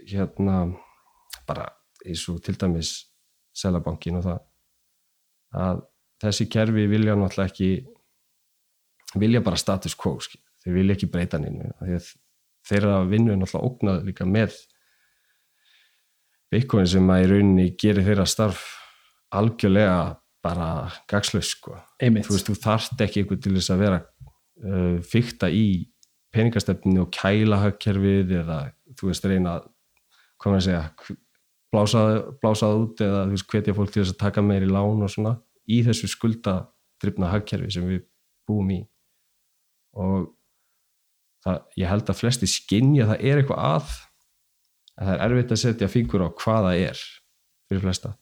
hérna bara eins og til dæmis selabankin og það að þessi kerfi vilja náttúrulega ekki vilja bara status quo skil. þeir vilja ekki breyta að þeirra vinnu er náttúrulega ógnað líka með Bitcoin sem að í rauninni gerir þeirra starf algjörlega bara gagslaus sko. einmitt. Þú veist, þú þarft ekki eitthvað til þess að vera uh, fykta í peningastefninu og kæla hagkerfið eða þú veist reyna maður að segja blása, blása það út eða þú veist hvetja fólk til þess að taka meiri lán og svona í þessu skuldadrifna hagkerfi sem við búum í. Og það, ég held að flesti skinja að það er eitthvað að en það er erfitt að setja fingur á hvað það er fyrir flesta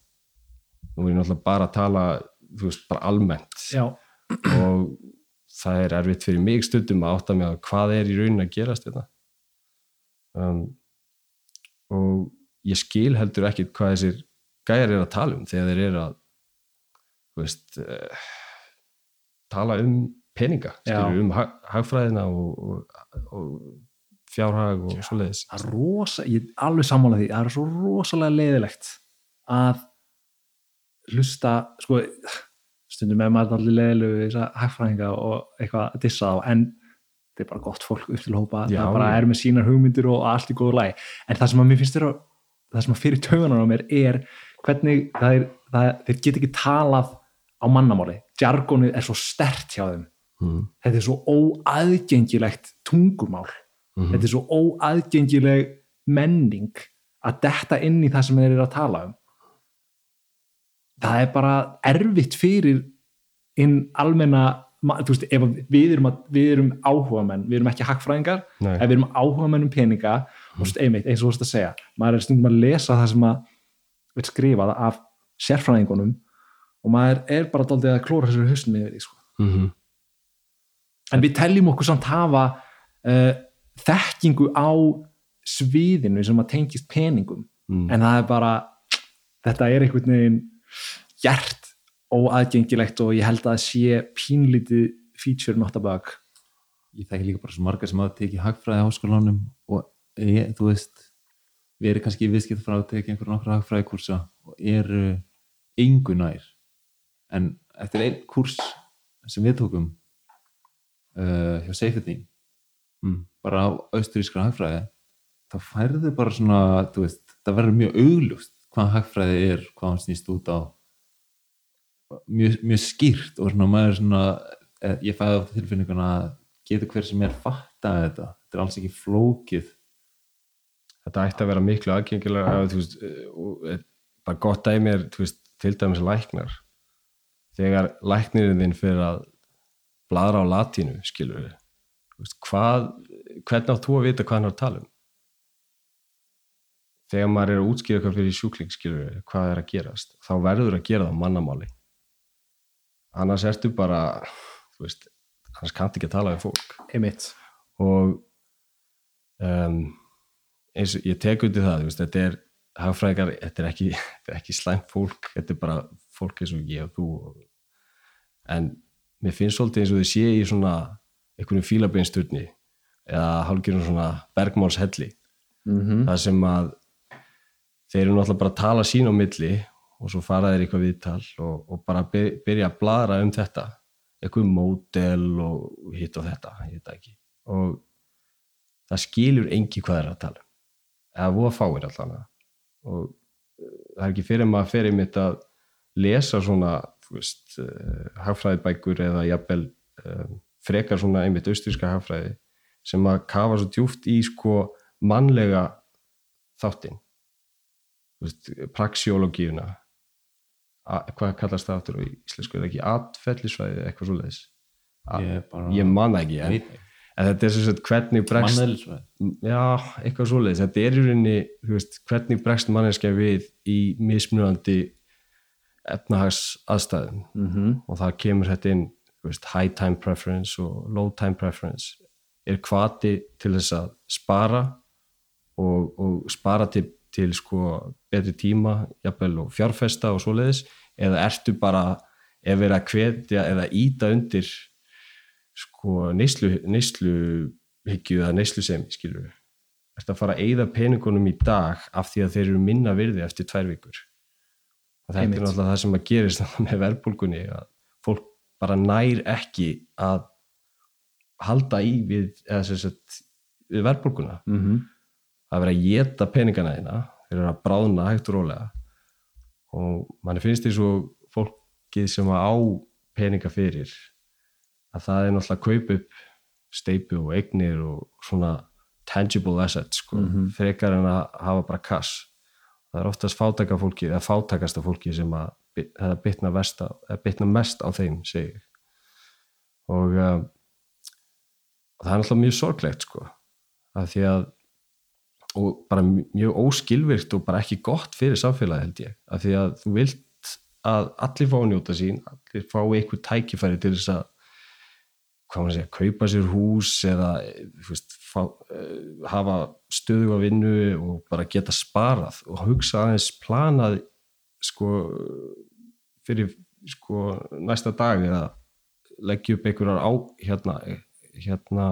nú er ég náttúrulega bara að tala þú veist, bara almennt. Já, og það er erfitt fyrir mig stundum að átta mig á hvað er í raunin að gerast þetta um, og ég skil heldur ekkit hvað þessir gæjar er að tala um þegar þeir eru að veist uh, tala um peninga skilur, um hag, hagfræðina og, og, og fjárhag og svoleiðis. Það er rosa, ég er alveg sammála því það er svo rosalega leiðilegt að hlusta sko, stundum með maður allir leiðilegu þess að hagfræðinga og eitthvað að dissa þá en þetta er bara gott fólk upp til hópa. Já, það bara er með sínar hugmyndir og allt í góðu læg en það sem að mér finnst þér það sem að fyrir tauganar á mér er hvernig það er, það, þeir get ekki talað á mannamáli, jargonið er svo stert hjá þeim. Mm. þetta er svo óaðgengilegt tungumál. Mm þetta er svo óaðgengileg menning að detta inn í það sem þeir eru að tala um það er bara erfitt fyrir inn almenna þú veist, við erum, að, við erum áhugamenn, við erum ekki ef við erum áhugamenn um peninga og svo einmitt, eins og þú veist að segja maður er stundum að lesa það sem að vil skrifa það af sérfræðingunum og maður er bara daldið að klóra þessu hausnum yfir því sko. mm en við teljum okkur samt hafa uh, þekkingu á sviðinu sem að tengist peningum Mm. en það er bara þetta er einhvern veginn gert óaðgengilegt og ég held að sé pínlítið feature not a bug ég þekki líka bara svo marga sem hafa tekið hagfræði á háskólanum og ég, þú veist við erum kannski viðskipt frá að tekið einhverjum nokkra hagfræði kursa og eru engu nær en eftir einn kurs sem við tókum uh, hjá Safety Mm. bara á austurískra hagfræði þá færðu bara svona þú veist, það verður mjög augljóst hvað hagfræði er, hvað hann snýst út á. Mjög, mjög skýrt og svona maður svona eh, ég fæði á tilfinninguna að getur hver sem er fatta þetta? Þetta er alls ekki flókið. Þetta ætti að vera miklu aðgengilega þú veist, og, eh, bara gott er þú veist, til dæmis læknar. Þegar læknirinn þinn fyrir að bladra á latínu skilur við hvað, hvernig átt þú að vita hvað hann er að tala um þegar maður er að útskýra eitthvað fyrir sjúkling skilur hvað er að gerast þá verður að gera það mannamáli. Annars ertu bara veist, annars kannt ekki að tala við fólk. Einmitt. Og um, eins og ég tek undir það veist, þetta er hagfræðingar, þetta er ekki, ekki slæmt fólk, þetta er bara fólk eins og ég og þú en mér finnst svolítið eins og þið sé í svona einhverjum fílabeinsturni eða hálfgerðum svona bergmálshelli. Mm -hmm. það sem að þeir eru náttúrulega bara að tala sín á milli og svo fara þeir eitthvað viðtal og, og bara by- byrja að bladra um þetta. Eitthvað módel og hitt og þetta, veit það ekki. Og það skilur engi hvað þeir að tala um. Eða voða fáir allan og eh, það er ekki fyrir maður fyrir mitt að lesa svona veist, uh, hagfræðibækur eða jafnvel uh, frekar svona einmitt austríska hagfræði sem að kafa svo djúft í sko mannlega þáttinn praxiologíuna hvað kallast það aftur á íslensku? Er það ekki atfellisfræði eitthvað svo leiðis ég, ég man það ekki en, en þetta er sagt hvernig bregst já, eitthvað svo leiðis þetta er í rauninni, veist, hvernig bregst manneskja við í mismunandi efnahags aðstæðum Mm -hmm. og það kemur þetta inn veist, high time preference og low time preference. Er kvati til þess að spara og, og spara til, til sko betri tíma jafnvel og fjárfesta og svoleiðis eða ertu bara ef verið að hvetja eða íta undir sko neyslu, neysluhyggju eða neyslusemi skilur við ertu að fara að eyða peningunum í dag af því að þeir eru minna virði eftir tvær vikur? Og þetta er náttúrulega það sem að gerist með verðbólgunni að fólk bara nær ekki að halda í við, við verðbólguna. Mm -hmm. Það er verið að geta peningana þína eru að bráðna hægt og rólega. Og manni finnst því svo fólkið sem að á peninga fyrir að það er náttúrulega að kaupa upp steipu og eignir og svona tangible assets sko, Mhm. frekar en að hafa bara kass. Það er oftast fátaka fólki eða fátakasta fólki sem að þetta bitna, eða bitna mest á þeim segi ég. Og uh, og það er náttúrulega mjög sorglegt sko af því að og bara mjög óskilvirkt og bara ekki gott fyrir samfélagi held ég. Af því að þú vilt að allir fá að njóta sín allir fá einhver tækifæri til þess að hvað maður að segja, kaupa sér hús eða veist, fá, uh, hafa stöðu á vinnu og bara geta sparað og hugsa aðeins planað sko fyrir sko næsta dag eða leggja upp einhverjar á hérna, hérna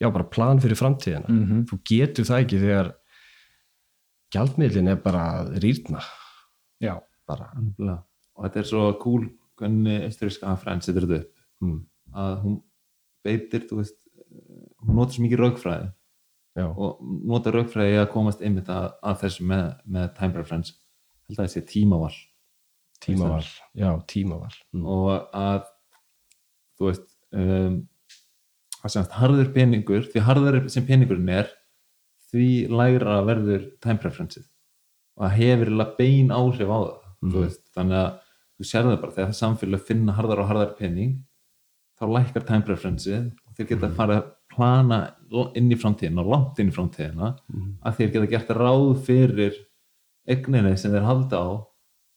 já bara plan fyrir framtíðina. Mm -hmm. þú getur það ekki þegar gjaldmiðlin er bara rýrna. Já, bara. Og þetta er svo cool hvernig austuríska hagfræðin setur þetta upp. Mm, að hún beitir þú veist, hún notar svo mikið raugfræði já, og notar raugfræði að komast einmitt að, að þessu með, með time preference. Held að þessi tímaval. Tímaval. Já, tímaval. Mm, og að þú veist um, semast harður peningur því harður sem peningurinn er því lægra verður time preferenceið. Og það hefur bein áhrif á það þú veist, þannig að þú sér það bara þegar það samfélag finna harðar og harðar pening þá lækkar time preference og þeir geta farið að plana inn í framtíðina, langt inn í framtíðina að þeir geta gert ráð fyrir eigninni sem þeir halda á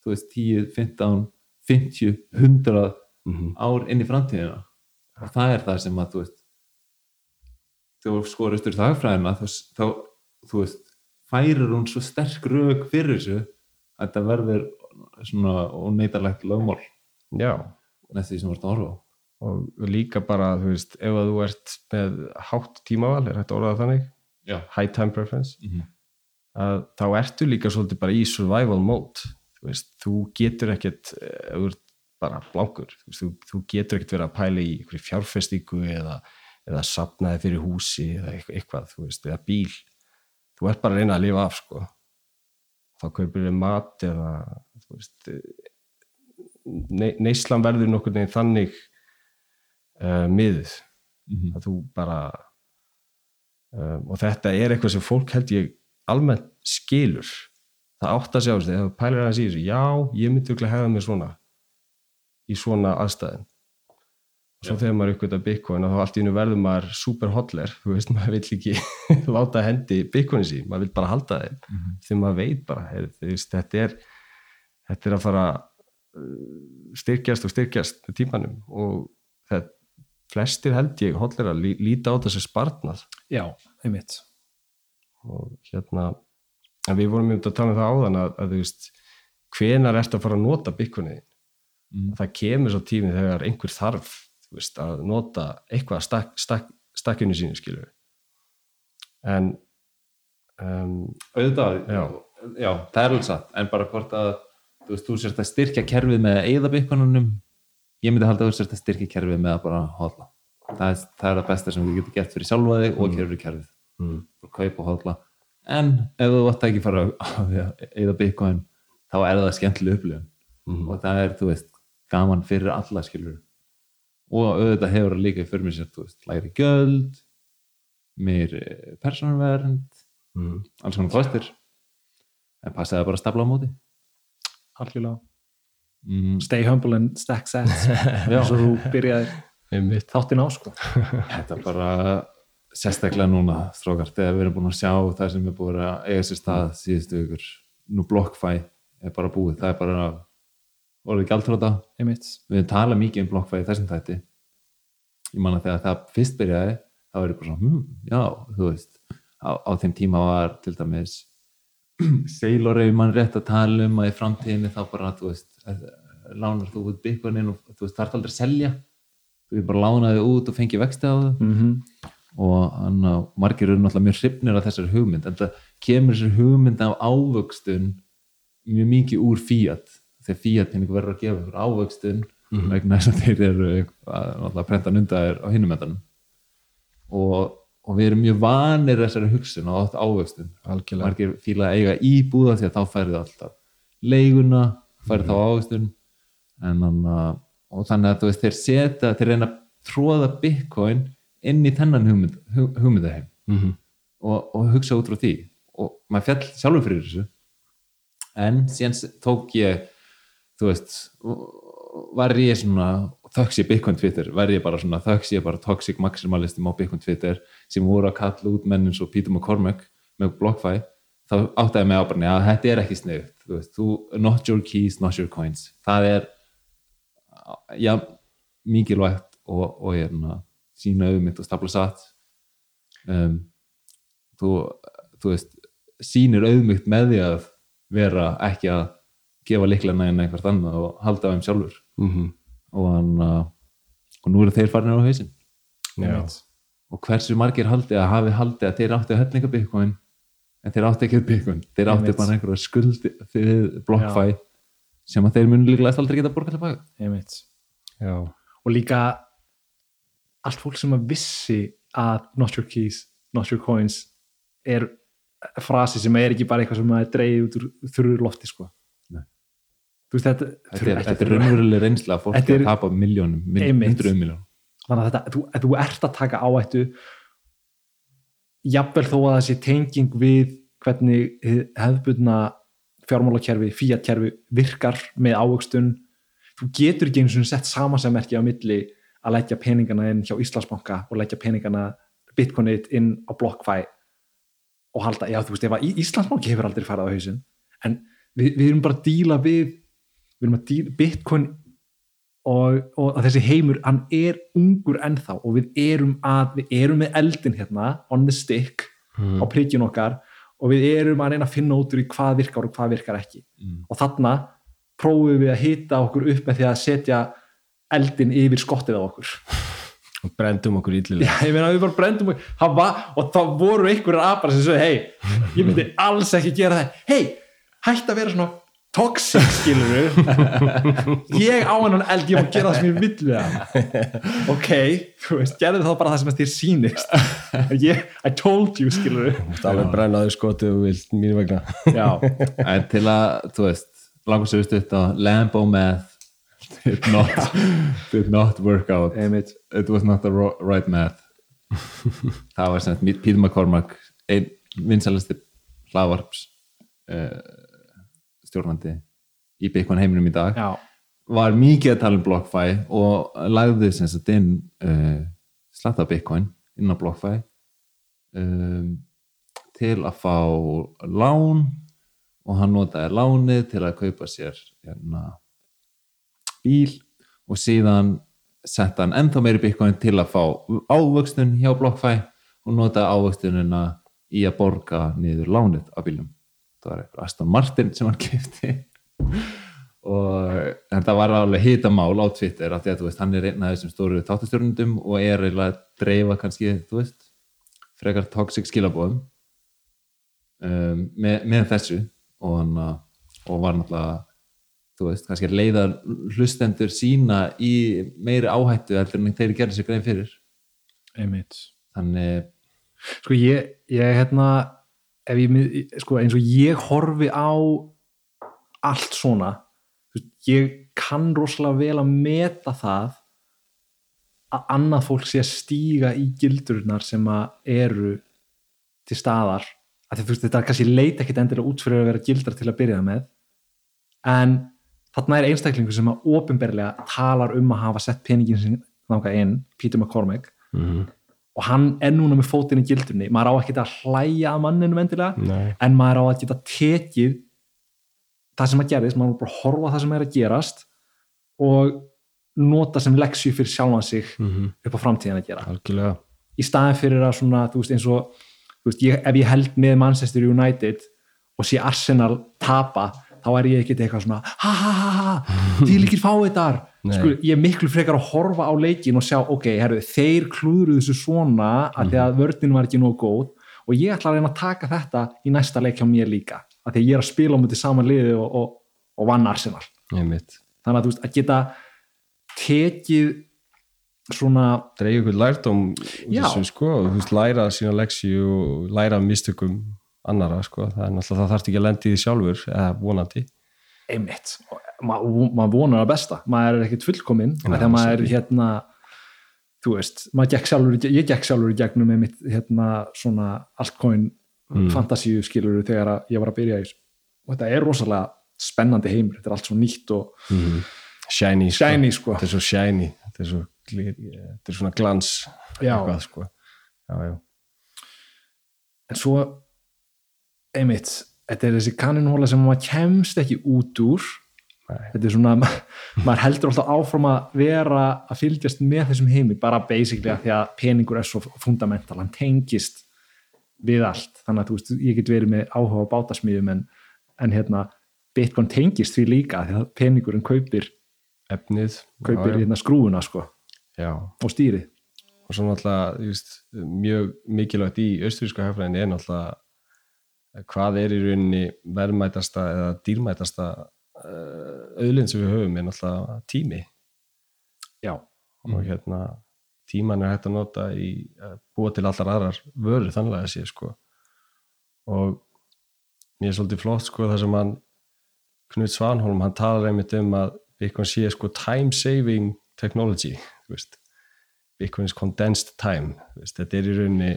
þú veist 10, 15, 50 100 Mhm. ár inn í framtíðina. Og það er það sem að þú veist þú skorist úr þagfræðina þá, þá þú veist færir hún svo sterk rög fyrir þessu að þetta verður svona óneitarlegt lögmál. Með því sem þú ert að horfa á. Og líka bara, þú veist, ef að þú ert með hátt tímaval, er hægt að orða það þannig? Já. high time preference. Mm -hmm. að þá ertu líka svolítið bara í survival mode. Þú veist, þú getur ekkert eh, ef þú ert bara blankur þú, veist, þú, þú getur ekkert verið að pæla í fjárfestingu eða, eða sapnaði fyrir húsi eða eitthvað, þú veist, eða bíl. Þú ert bara að reyna að lifa af sko. Þá kaupir þið mat eða þú veist ne neyslan verður nokkur neginn þannig uh, miðuð Mhm. að þú bara um, og þetta er eitthvað sem fólk held ég almennt skilur. Það átt að sjá þú pælir aðeins í þessu já, ég myndi örugglega hefða mér svona í svona aðstæðin og svo Já. þegar maður uppgöta Bitcoin þá allt í hennu verður maður super hotler, þú veist, maður vill ekki láta hendi Bitcoin sín, maður vill bara halda þeim Mhm. þegar maður veit bara er, veist, þetta er þetta er að fara uh, styrkjast og styrkjast tímanum og þetta flestir held ég hóllir að lí, líta á þessi spartnað já, einmitt og hérna en við vorum um þetta að tala um það áðan að, að þú veist, hvenar ertu að fara að nota byggunni Mm. það kemur svo tími þegar einhver þarf veist, að nota eitthvað stakk, stakk, stakkinu sínu skilur en um, auðvitað, Já. já, það er alveg satt en bara hvort að þú veist, þú sérst að styrkja kerfið með eðabikkonunum ég myndi halda að þú sérst að styrkja kerfið með að bara hodla það er það, er það besta sem við getum gert fyrir sjálfa þig og kerfið kerfið, mm, bara kaupa og hodla en ef þú vart ekki fara að eða bitcoin þá er það skemmtileg upplifun. Mm, og það er, þú veist, gaman fyrir alla skilur og auðvitað hefur það líka fyrir mig sér, þú veist, læri göld mér persónvernd mm, alls konar kostir. En passaði bara að stapla á móti. Algjörlega. Mm, stay humble and stack sets eins og þú byrjaði einmitt. Þáttin á sko. Þetta er bara sérstaklega núna strókar, þegar við erum búin að sjá það sem er búin að eiga sér stað síðustu ykkur, nú BlockFi er bara búið, það er bara orðið gjaldróta, einmitt. Við talað mikið um BlockFi þessum þætti. Ég man að þegar það fyrst byrjaði þá er ég bara svona, hm, já, þú veist. Á, á þeim tíma var til dæmis Sailor ef mann rétt að tala um að í framtíðinni þá bara, þú veist lánar þú út byggunin og þú veist, þarf aldrei að selja. Þú veist bara lánaði út og fengi vexti á það mm -hmm. og hann á margir eru náttúrulega mjög hrifnir af þessari hugmynd en það kemur þessari hugmynd af ávöxtun mjög mikið úr fíat þegar fíat peningur verður að gefa ykkur ávöxtun Mhm. vegna þess að þeir eru að, náttúrulega að prenta nundaðir á hinum endanum. Og, og við erum mjög vanir þessari hugsun og átt ávöxtun. Margir fíla að eiga íbúða því að þá færið alltaf leiguna færið þá ávöxtun. En þannig og þannig að veist þeir setja þeir reyna að tróða bitcoin inn í þennan hugmynd, hug, hugmyndaheim. Mm -hmm. og, og hugsa út frá því. Og maður fjall sjálfur fyrir þessu. En síðan tók ég þú veist var ég svona þöks ég Bitcoin Twitter var ég bara svona þöks ég bara toxic maximalistum á Bitcoin Twitter sem voru að kalla út menn eins og Peter McCormack með BlockFi þá áttaði mig á bara að þetta er ekki sniðut þú veist, þú, not your keys, not your coins. Það er já, mikilvægt og, og hérna, sína auðmynd og stapla satt. Um, þú, þú veist sýnir auðmygt með því að vera ekki að gefa líklega en einhvert annað og halda á þeim sjálfur. Mm -hmm. og, hann, uh, og nú eru þeir farin á hausinn. Já, og hversu margir haldi að hafi haldi að þeir áttu að hellinga bitcoin en þeir áttu ekki bitcoin. Þeir áttu Einmitt. bara einhverja skuldi fyrir BlockFi sem að þeir munu líklega aldrei geta einmitt. Já, og líka allt fólk sem að vissi að not your keys, not your coins er frasi sem er ekki bara eitthvað sem er dreigð út úr þurru lofti sko veist þetta þetta er, er þurru- raunveruleg reynsla að fólk er er- að tapa miljónum, hundruðum miljónum þannig að þetta, þú, þú ert að taka áhættu jafnvel þó að það sé tenging við hvernig hefðbundna fjármálakerfi, fíatkerfi virkar með ávöxtun. Þú getur ekki eins og sett samasemmerki á milli að leggja peningana inn hjá Íslandsbanka og leggja peningana bitcoinið inn á BlockFi og halda, já þú veist, Íslandsbanki hefur aldrei farið á hausinn en við, við erum bara að díla við við erum að díla, bitcoin og, og þessi heimur hann er ungur ennþá og við erum að, við erum með eldin hérna on the stick Mm. á prikjun okkar og við erum að reyna að finna út úr í hvað virkar og hvað virkar ekki. Mm. og þarna prófum við að hita okkur upp með því að setja eldin yfir skottið á okkur. Og brendum okkur illilega. Já, ég meina við bara brendum okkur. Var, og það voru einhverjar apar sem sögðu hei, ég myndi alls ekki gera það. Hei, hætt að vera svona toxic skilur ég á hennan eld, ég má gera það sem ég vill við hann. Ok, þú veist, gerðu þá bara það sem þér sýnist. Ég, I told you skilur Það alveg brennaðu skotið og vilt mínu vegna. Já, En til að, þú veist, langar sér stutt á Lambo math did not, did not work out. Einmitt. It was not the right math. Það var sem sagt Pítur McCormack einn vinsalasti hlaðvarps uh, stjórnandi í Bitcoin heiminum í dag já, var mikið að tala um BlockFi og lagði sem sagt inn uh, slatta Bitcoin inn á BlockFi um, til að fá lán og hann notaði lánið til að kaupa sér hérna, bíl og síðan setta hann ennþá meiri Bitcoin til að fá ávöxtun hjá BlockFi og notaði ávöxtunina í að borga niður lánið á bílum það var eitthvað Aston Martin sem hann kefti og þetta var alveg hitamál á Twitter af því að hann er einn af þessum stóru táttastjórnundum og er eiginlega að dreifa kannski, þú veist frekar toxic skilabóðum um, með, með þessu. Og, hann, uh, og var náttúrulega þú veist, kannski að leiða hlustendur sína í meiri áhættu heldur en þeir gerðu sér grein fyrir. Einmitt. Þannig, sko ég, ég hérna ég, sko eins og ég horfi á allt svona ég kann rosalega vel að meta það að annað fólk sé að stíga í gildurnar sem að eru til staðar. Að þú veist þetta er kannski leit ekkit endilega út fyrir að vera gildar til að byrja með en þarna er einstaklingur sem að ofinberlega talar um að hafa sett peningin sin þangað inn, Peter McCormack. Mm og hann er núna með fótinn í gildurni maður á ekki að hlæja að manninum endilega Nei, en maður á að geta tekið það sem að gerðist, maður á bara að horfa það sem er að gerast og nota sem leksju fyrir sjálfan sig mm upp á framtíðan að gera. Algjörlega. Í staðin fyrir að svona, þú veist, eins og veist, ég, ef ég held með Manchester United og sé Arsenal tapa, þá er ég ekkert eitthvað svona ha ha ha ha, því líkir fá þetta Nei. sko, ég er miklu frekar að horfa á leikin og sjá, ok, herru, þeir klúðruðu þessu svona að því að vörðin var ekki nóg góð og ég ætla að reyna að taka þetta í næsta leik hjá mér líka að því að ég er að spila á mútið saman liði og, og, og vann Arsenal. Þannig að veist, að geta tekið svona dreigja ykkur lærdóm úr Já. þessu sko, læra sína leksi og læra mistökum annara sko, það er náttúrulega það þarf ekki að lendi í því sjálfur eða vonandi einmitt, maður ma vonar að besta maður er ekkert fullkominn þegar maður er hérna þú veist, gekk sjálfur ég gekk sjálfur í gegnum með mitt hérna svona altcoin Mm. fantasíu skilur þegar ég var að byrja í og þetta er rosalega spennandi heimur þetta er allt svo nýtt og shiny, sko. shiny sko þetta er svo shiny þetta er, svo, þetta er svona glans Já. eitthvað, sko. já, já. en svo einmitt, þetta er þessi kaninhóla sem maður kemst ekki út úr Nei. þetta er svona maður heldur alltaf áfram að vera að fylgjast með þessum heimi, bara basically að því að peningur er svo fundamental hann tengist við allt þannig að þú veist, ég get verið með áhuga á bátasmíðum en, en hérna Bitcoin tengist því líka því að peningurinn kaupir, efnið kaupir já, hérna skrúfuna sko já. og stýrið og svo náttúrulega þú veist, mjög mikilvægt í austuríska hafræðinni er náttúrulega hvað er í rauninni verðmætasta eða dýrmætasta uh, auðlind sem við höfum er náttúrulega tími. Já, og hérna tíman er hægt að nota í að búa til allar aðrar vörur þannig að sé sko. Og mér er svolítið flott sko það sem hann Knut Svanholm, hann talar einmitt um að Bitcoin sé sko time saving technology, þú veist. Bitcoin is condensed time þetta er í rauninni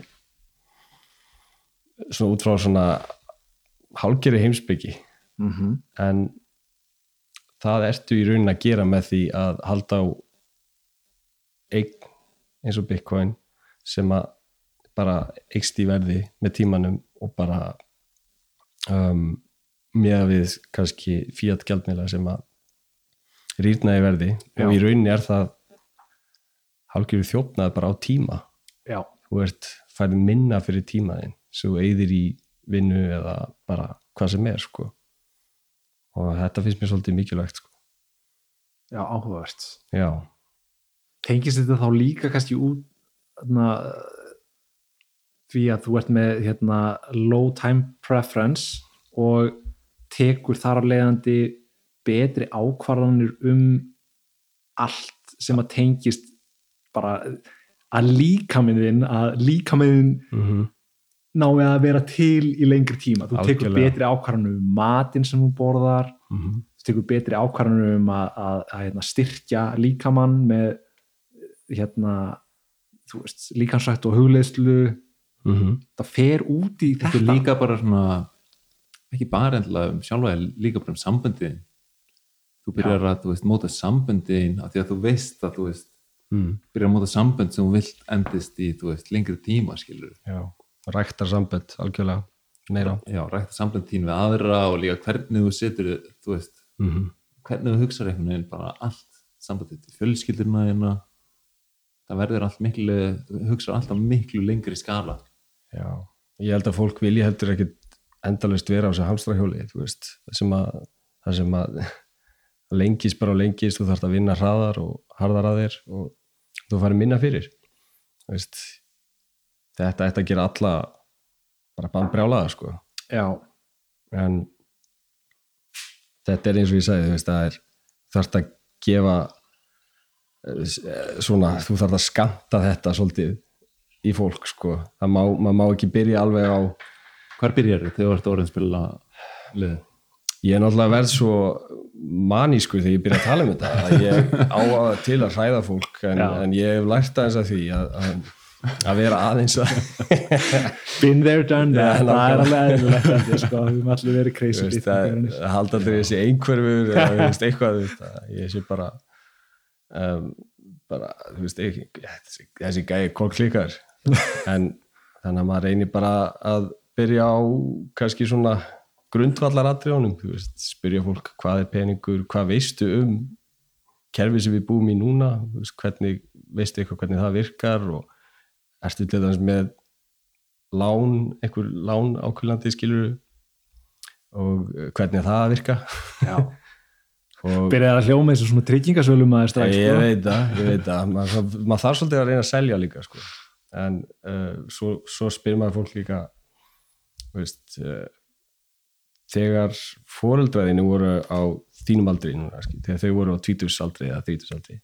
svona út frá svona hálgeri heimsbyggi mm en það ertu í rauninni að gera með því að halda á eign eins og Bitcoin sem að bara eikst í verði með tímanum og bara um, með við kannski fiat gjaldmiðla sem að rýrna í verði. Já. og í rauninni er það hálfgjörðu þjófnað bara á tíma. Já, þú ert færið minna fyrir tímaðin sem þú eyðir í vinnu eða bara hvað sem er sko. og þetta finnst mér svolítið mikilvægt sko. já, áhugavert já, tengist þetta þá líka kannski út þarna, því að þú ert með hérna, low time preference og tekur þar á leiðandi betri ákvarðanir um allt sem að tengist bara að líkamiðin að líkamiðin mm -hmm. Nái að vera til í lengri tíma þú tekur Algjörlega. betri ákvarðanir um matinn sem þú borðar Mhm. þú tekur betri ákvarðanir um að, að, að hérna, styrkja líkamann með hérna líkansrætt og hugleiðslu Mhm. það fer út í þetta þetta líka bara svona ekki bara endilega um sjálfa líka bara um samböndin þú byrjar að þú veist, móta samböndin af því að þú veist að þú veist Mm. byrjar að móta sambönd sem þú vilt endist í þú veist, lengri tíma skilur já, ræktar sambönd algjörlega meira. Já, rækta sambönd þín við aðra og líka hvernig þú setur þú veist, mm hvernig þú hugsaður einhvern veginn bara allt sambandið til fjölskyldurna hérna. Það verður allt miklu þú hugsaður alltaf miklu lengri skala. Já, ég held að fólk vilji heldur ekkit endalust vera á þessu hamstrahjóli sem að það sem að lengist bara og lengist þú þarfst að vinna hraðar og harðar að þér og þú farir minna fyrir veist þetta ætti að gera alla bara bannbrjálaða sko. Já, en þetta er eins og ég sagði þú veist, það er þarft að gefa eh, svona, þú þarft að skamta þetta svolítið í fólk sko, það má, maður má ekki byrja alveg á hvar byrjar þau þegar þú ert orðin spila lið ég er náttúrulega verð svo manískur þegar ég byrja að tala um þetta að ég á að til að hræða fólk en, en ég hef lært aðeins að því að, að, að vera aðeins að been there, done that. Það er alveg ég, sko, við höfum allir verið crazy það, það halda allir þessi einhverfur eða eitthvað þú veist, að ég sé bara um, bara, þú veist, ekki, þessi, gæði kólklíkar en þannig að maður reynir bara að byrja á kannski svona grundvallar atriðunum, þú veist, spyrja fólk hvað er peningur, hvað veistu um kerfið sem við búum í núna veist, hvernig, veistu eitthvað hvernig það virkar og ertu til dæmis með lán, einhver lán ákvöldandi skilur og eh, hvernig það að virka? Já, og byrjaði að hljóma eins og svona tryggingasölum að strax ég sko. veit það, ég veit það. Maður, maður þarf svolítið að reyna að selja líka sko. en uh, svo, svo spyr maður fólk líka veist uh, þegar fóreldraðinu voru á þínum aldri núna, þegar þau voru á tvítursaldri eða þrítursaldri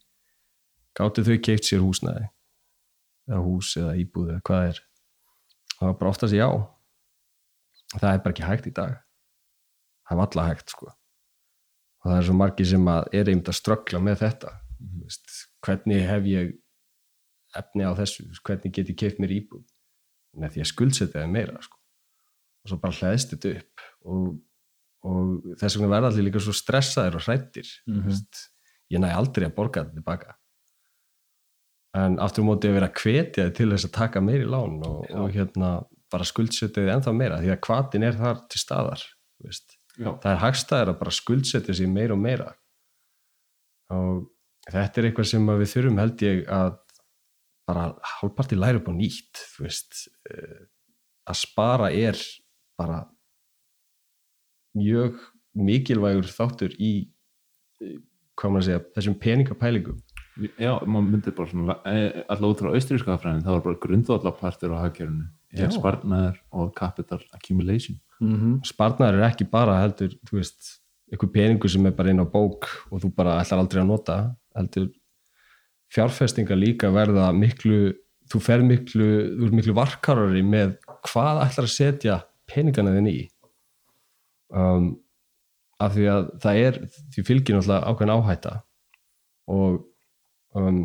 gáttu þau keift sér húsnæði eða hús eða íbúð eða hvað er. Það var bara oftast já. Það er bara ekki hægt í dag. Það var alla hægt sko. Og það er svo margir sem að er einmitt að ströggla með þetta. Mm. veist, hvernig hef ég efni á þessu, hvernig get ég keift mér íbúð? Með því að skuldsetja það meira sko. og svo bara hlæðist þetta upp. Og, og þess vegna verða allir líka svo stressaðir og hrættir mm veist, ég næ aldrei að borga þetta tilbaka en aftur á móti að vera að hvetja þig til þess að taka meiri lán og, og hérna bara skuldsetja þið ennþá meira því að hvatin er þar til staðar það er hagstæðir að bara skuldsetja sig meira og meira. Og þetta er eitthvað sem við þurfum held ég að bara hálfparti læra upp á nýtt eh, að spara er bara mjög mikilvægur þáttur í eh, hvað maður að segja, þessum peningapælingum já, maður myndir bara svona eh, alltaf út frá austríska fræðin það var bara grundvallapartur á er sparnaður og capital accumulation. Mm sparnaður er ekki bara heldur, þú veist, einhver peningur sem er bara inn á bók og þú bara ætlar aldrei að nota heldur fjárfestingar líka verða miklu þú fer miklu, þú er miklu varkarari með hvað ætlar að setja peningana þinn í. Um, af því að það er því fylgir náttúrulega ákveðin áhætta og um,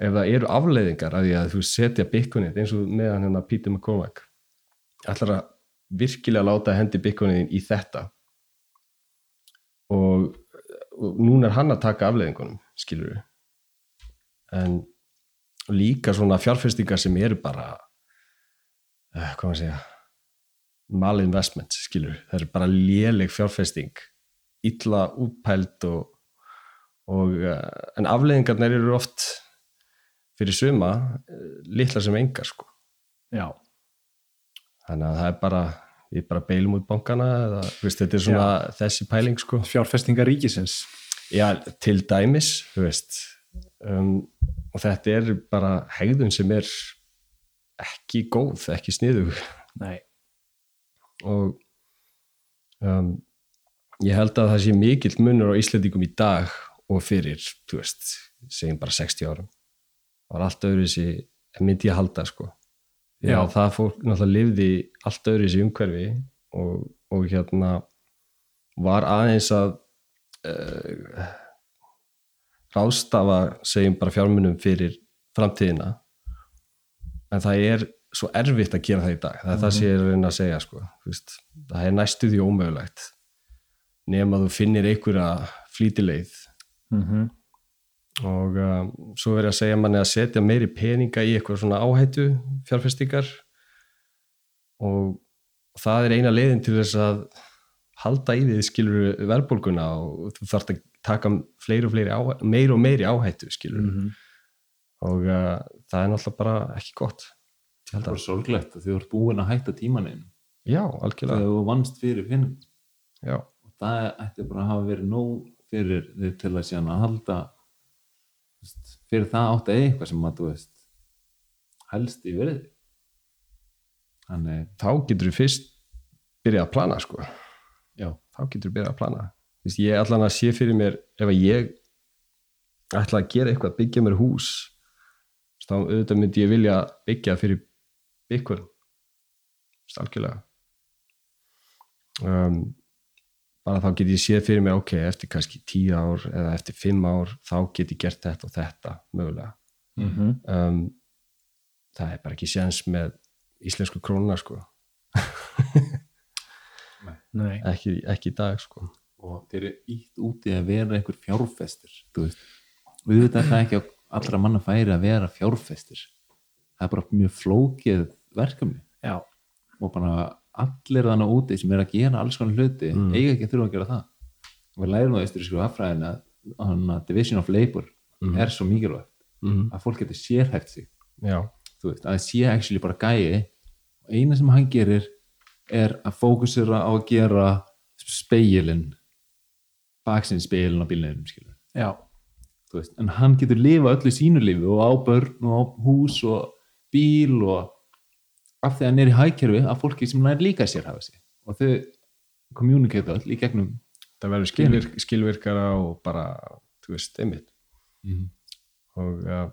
ef það eru afleiðingar af því að þú setja bitcoinið eins og meðan hérna Peter McCormack ætlar að virkilega láta hendi bitcoinin í þetta. Og, og núna er hann að taka afleiðingunum skilur við en líka svona fjárfestingar sem eru bara uh, hvað maður að segja mal investments, skilur það eru bara léleg fjárfesting illa útpælt og, og uh, en afleðingarnir eru oft fyrir suma uh, litla sem engar sko. Já, þannig að það er bara við bara beilum út bankana eða, veist, þetta er svona þessi pæling sko. Fjárfestingar ríkisins. Já, til dæmis, þú veist um, og þetta er bara hegðun sem er ekki góð, ekki sniðug. Nei, og um, ég held að það sé mikill munur á Íslandingum í dag og fyrir, þú veist segjum bara 60 árum það var allt öðru þessi myndi ég halda sko. Já. að það fólk náttúrulega lifði allt öðru þessi umhverfi og, og hérna var aðeins að uh, ráðstafa segjum bara fjármunum fyrir framtíðina. En það er svo erfitt að gera það í dag. Það er það sem ég er að reyna að segja sko. Veist, það er næstu því ómögulegt. Nema þú finnir einhverja flýtileið mm og um, svo verður ég að segja manni að setja meiri peninga í eitthvað svona áhættu fjárfestingar. Og það er eina leiðin til þess að halda í því skilur verðbólguna og þú þarft að taka fleiri og fleiri áhættu, meiri og meiri áhættu skilur Mhm. og uh, það er náttúrulega bara ekki gott það að- er sorglegt að þú ert búin að hætta tímaninn Já, þegar algjörlega þú vannst fyrir penning Já, og það ætti bara að hafa verið nóg fyrir þig til að síðan að halda veist, fyrir það átt að eitthvað sem að þú veist helst í verið þannig, þá getur þú fyrst byrjað að plana sko. Já, þá getur þú byrjað að plana. Þú veist, ég allan að sé fyrir mér ef að ég ætla að gera eitthvað, byggja mér hús þá auðvitað myndi ég vilja byggja fyrir byggur algjörlega. Um, bara þá get ég séð fyrir mér ok, eftir kannski tíu ár eða eftir fimm ár, þá get ég gert þetta og þetta mögulega. Mhm. um, það er bara ekki séns með íslensku krónuna sko. Nei, ekki, ekki í dag sko. Og þeir eru ítt úti að vera einhver veist, við veitum það ekki á allra manna færi að vera fjárfestir. Það er bara mjög flókið verkefni. Já, og bara allir þannig úti sem er að gera alls konar hluti, Mm. eiga ekki að þurfa að gera það og við lærum á austurísku affræðin að division of labor Mhm. er svo mikilvægt mm. að fólk getur sérhæft sig veist, að sé actually bara gæi og eina sem hann gerir er að fókusera á að gera speilin baksinn speilin á veist, en hann getur lifa öllu sínu lífi og á börn og á hús og bíl og af því að hann er í hækjörfi að fólki sem nær líka sér hafa sig. Og þau communicate öll í gegnum það verður skilvirk, skilvirkara og bara, þú veist, einmitt. Og uh,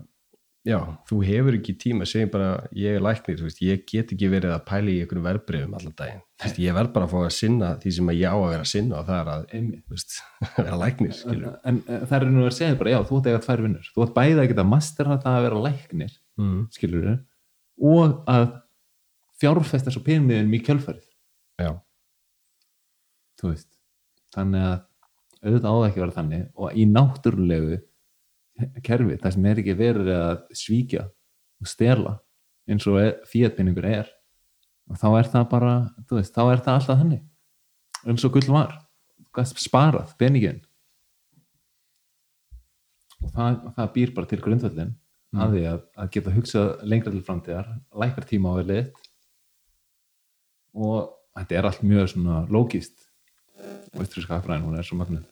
já, þú hefur ekki tíma segjum bara, ég er læknir, þú veist, ég get ekki verið að pæla í einhverjum verbreyfum allan daginn. Veist, ég verð bara að fá að sinna því sem að ég á að vera að sinna og það er að, veist, vera læknir skilur en, en það er nú að segja bara, já, þú ætti að eiga tvær vinnur. Þú ætti bæði að geta mastera þetta að vera læknir mm. skilur og að fjárfesta svo peningiðin í kjölfarið. Já, þú veist þannig að auðvitað á það ekki að vera þannig og í náttúrulegu kerfi, það sem er ekki verið að svíkja og stela eins og fíatpenningur er og þá er það bara, þú veist, þá er það alltaf þannig. Eins og gull var sparað penningin og það, það býr bara til grundvöldin að því að, að geta hugsað lengra til framtíðar, lækar tíma á verið og þetta er allt mjög svona lógist og austríska hafræðin, hún er svo magnuð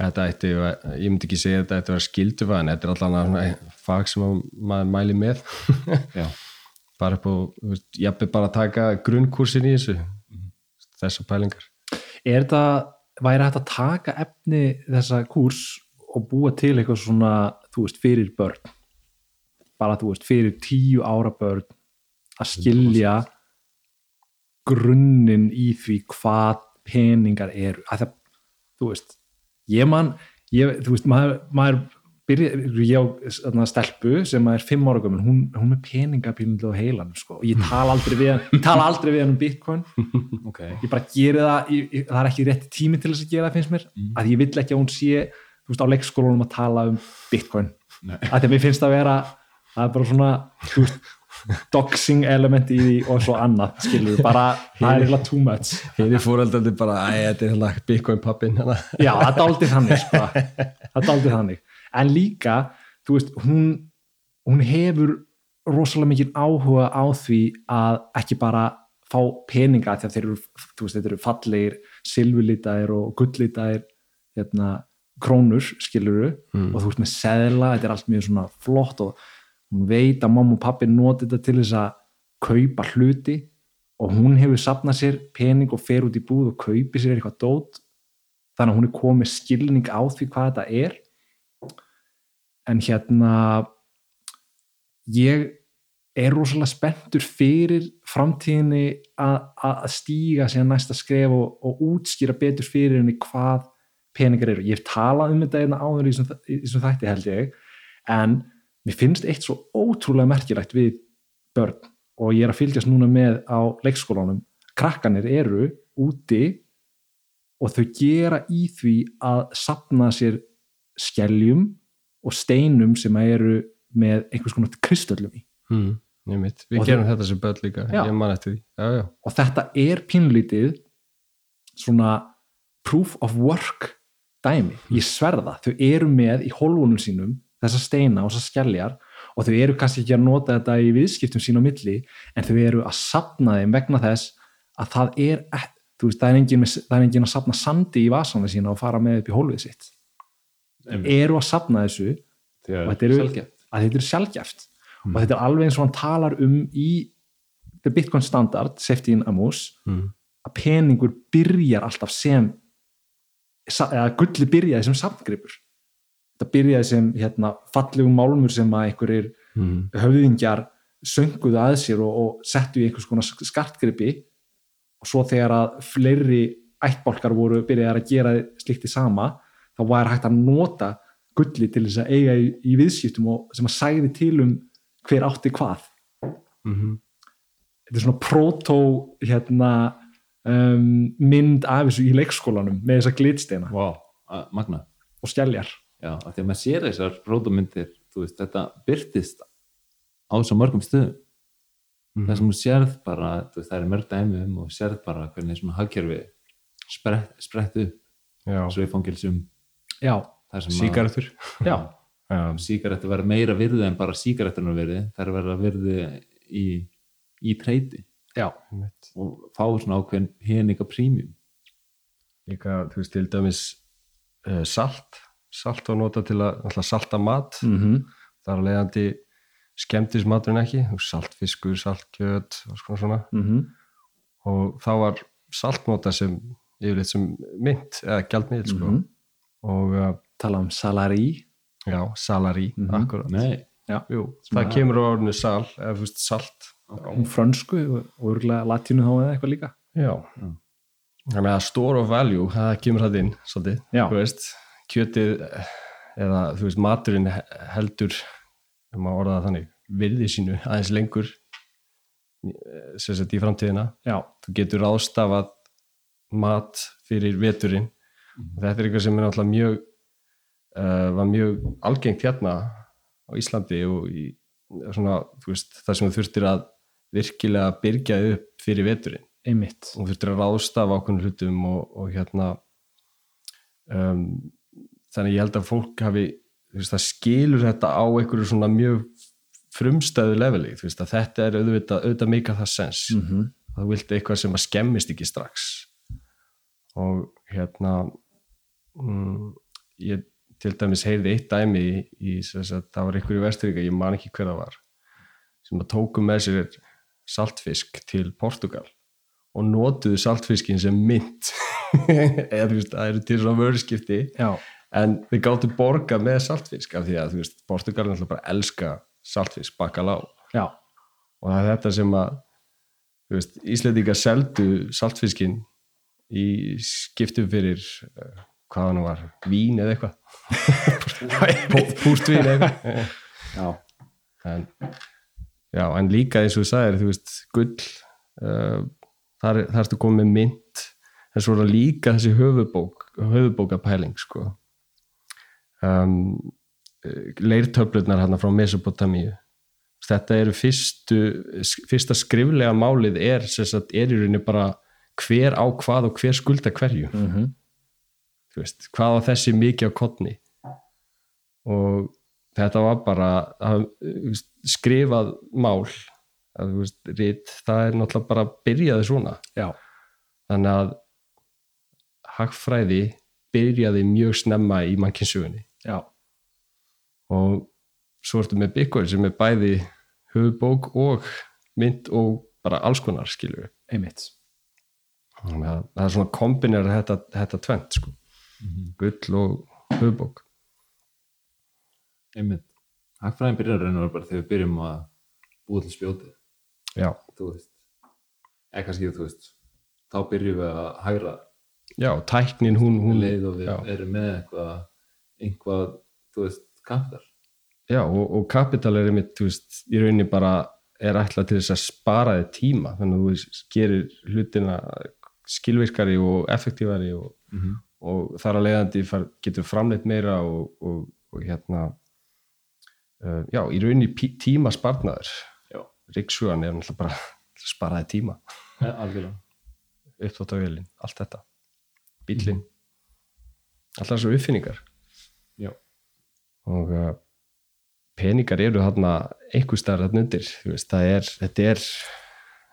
þetta ætti, ég myndi ekki segja að þetta ætti að vera skildufa en þetta er alltaf fag sem að maður mæli með. Já, bara upp veist, jafnveg bara að taka grunnkursin í þessu þessar pælingar. Er þetta væri hægt að taka efni þessa kurs og búa til eitthvað svona þú veist, fyrir börn? Bara þú veist, fyrir tíu ára börn að skilja grunninn í því hvað peningar eru. Að það, þú veist ég man, ég, þú veist, maður, maður byrja, ég á stelpu sem er fimm ára gömul, hún, hún er með peningapílindu á heilanum, sko, og ég tala aldrei við hann, ég tala aldrei við hann um bitcoin. Ok. Ég bara geri það, ég, það er ekki rétti tími til þess að gera það finnst mér, Mm. að ég vill ekki að hún sé þú veist á leikskólanum að tala um bitcoin. Nei. að því að mér finnst það að vera það er bara svona þú veist, doxing element í því og svo annað, skilur við, bara það er eiginlega too much Hinn er fóröldandi bara, æ, þetta er hérna Bitcoin pappin hana. Já, það aldrei þannig sko. það aldrei þannig en líka, þú veist, hún hún hefur rosalega mikið áhuga á því að ekki bara fá peninga að þeir eru, þú veist, þeir eru fallegir silfurlitaðir og gullitaðir hérna, krónur skiluru Mm. og þú veist með seðla þetta er allt mjög svona flott og hún veit að mamma og pappi noti þetta til þess að kaupa hluti og hún hefur sapnað sér pening og fer út í búð og kaupi sér eitthvað dót. Þannig að hún er komið skilning á því hvað þetta er. En hérna ég er rosalega spenntur fyrir framtíðinni að, stíga síðan næsta skref og, og útskýra betur fyrir henni hvað peningar eru. Ég hef talað um þetta einna áður í þessum- í þessum þætti held ég. En mér finnst eitt svo ótrúlega merkilegt við börn og ég er að fylgjast núna með á leikskólanum. Krakkanir eru úti og þau gera í því að sapna sér skeljum og steinum sem eru með einhvers konar kristöllum í Mm. Við gerum þetta sem börn líka, Já. ég man eftir því. Já, já. og þetta er pínlítið svona proof of work dæmi, ég sverða þau eru með í hólfunum sínum þessa steina og þessa skelljar og þau eru kannski ekki að nota þetta í viðskiptum sín á milli en þau eru að sapna þeim vegna þess að það er þú veist, það er engin, það er engin að sapna sandi í vasana sína og fara með upp í hólfið sitt. Eru að sapna þessu og þetta eru, að þetta eru sjálfgeft og þetta er alveg eins og hann talar um í The Bitcoin Standard Safety in Amos Mm. að peningur byrjar alltaf sem eða gulli byrjaði sem samtgripur þetta byrjaði sem hérna, fallegum málmur sem að einhverjir Mm. höfðingjar sönguðu að sér og, og settu í einhvers konar skartgripi. Og svo þegar að fleiri ættbálkar voru byrjaði að gera slíkt í sama þá var hægt að nota gulli til þess að eiga í, í viðskiptum og sem að sæði til um hver átti hvað. Mm þetta er svona proto hérna um, mynd af þessu í leikskólanum með þessa glitsteina. Wow. magna og skelljar já, af því að maður sér þessar prótumyndir þú veist, þetta byrtist á svo mörgum stöðum. Mhm. það sem þú sérð bara, þú veist, það er mörg dæmi um og sérð bara hvernig svona hagkerfi sprett, sprett upp. Svo í fangilsum já, sígarettur. já, að sígarettu verða meira virði en bara sígarettunar virði þær verða virði í, í treyti. Já, og fá svona ákveðin peninga prímjum Líka, þú veist, til dæmis uh, salt. Salt var nota til að salta mat. mm Það er leiðandi skemmtis maturinn ekki. Saltfiskur, saltkjöt og svona svona. Mhm. Og þá var saltnota sem yfirleitt sem mynd eða gjaldmiðl, sko. Mhm. Og uh, tala um salari já, salari, Mhm. akkurat. nei, Jú, Sem það að- kemur á orðinu sal, eða veist, salt. um frönsku og örgulega latínu þá eða eitthvað líka Já. Já. Þannig að store of value, það kemur það inn, svolítið. Já. Þú veist, kjötið eða, þú veist, maturinn he- heldur, um að orða það þannig, virði sínu aðeins lengur sagt í framtíðina. já, Þú getur ráðstafað mat fyrir veturinn. Þetta er eitthvað sem er náttúrulega mjög, uh, var mjög algengt hérna á Íslandi og í svona, þú veist, það sem þú þurftir að virkilega byrja upp fyrir veturinn einmitt og þurftir að ráðstafa ákveðnum hlutum og, og hérna um, þannig ég held að fólk hafi veist, það skilur þetta á einhverju svona mjög frumstæðu leveli, þú veist að þetta er auðvitað, auðvitað mikið það sens mm -hmm. það vildi eitthvað sem að skemmist ekki strax. Og hérna mm, ég til dæmis heyrði eitt dæmi í, í sagt, það var einhver í Vesturíka, ég man ekki hver það var sem að tóku með sér saltfisk til Portugal og notuðu saltfiskin sem mynd eða þú veist, það eru til svona vörskipti já, en þið gáttu borga með saltfisk af því að þú veist, Portugal er náttúrulega bara elska saltfisk, bacalao. Já, og það er þetta sem að þú veist, Íslendinga seldu saltfiskin í skiptum fyrir uh, hvað hann var, vín eða eitthvað? Pú- pústvín eða eitthvað. Já, en, já, en líka eins og þú sagðir, þú veist, gull uh, þar, er- ertu komið mynd en svo er það líka þessi höfubók höfubókapæling sko um, leirtöflurnar hérna frá Mesopotamíu. Þetta eru fyrstu fyrsta skriflega málið er, sagt, er í rauninni bara hver á hvað og hver skulda hverju. Mm -hmm. veist, hvað á þessi mikið á kottni og þetta var bara að, veist, skrifað mál. Að, veist, rit, það er náttúrulega bara byrjaði svona. Já, þannig að hagfræði byrjaði mjög snemma í mannkynnsugunni já, og svo ertu með Bitcoin sem er bæði höfubók og mynd og bara alls konar við einmitt. Þannig að það er svona kombinar þetta, þetta tvent sko, gull og höfubók einmitt. Hagfræðin byrjar reynar bara þegar við byrjum að búa til spjótið já, eða kannski þú veist þá byrjum við að hægra já tæknin hún, hún og við já. erum með eitthvað einhvað, þú veist, kapital. Já, og, og kapital er einmitt, þú veist, í rauninni bara er ætlað til þess að spara þig tíma þannig að þú gerir hlutina skilvirkari og effektífari og, mm -hmm. og þar að leiðandi getur framleitt meira og, og, og hérna uh, já, í rauninni tímaspartnaður Já. Ríksugan er náttúrulega bara til að spara þig tíma. Ja, algjörlega. Uppþóttavélin, allt þetta. Bílinn allar þessu uppfinningar. Og uh, peningar eru þarna einhver starf þarna undir veist, er, þetta er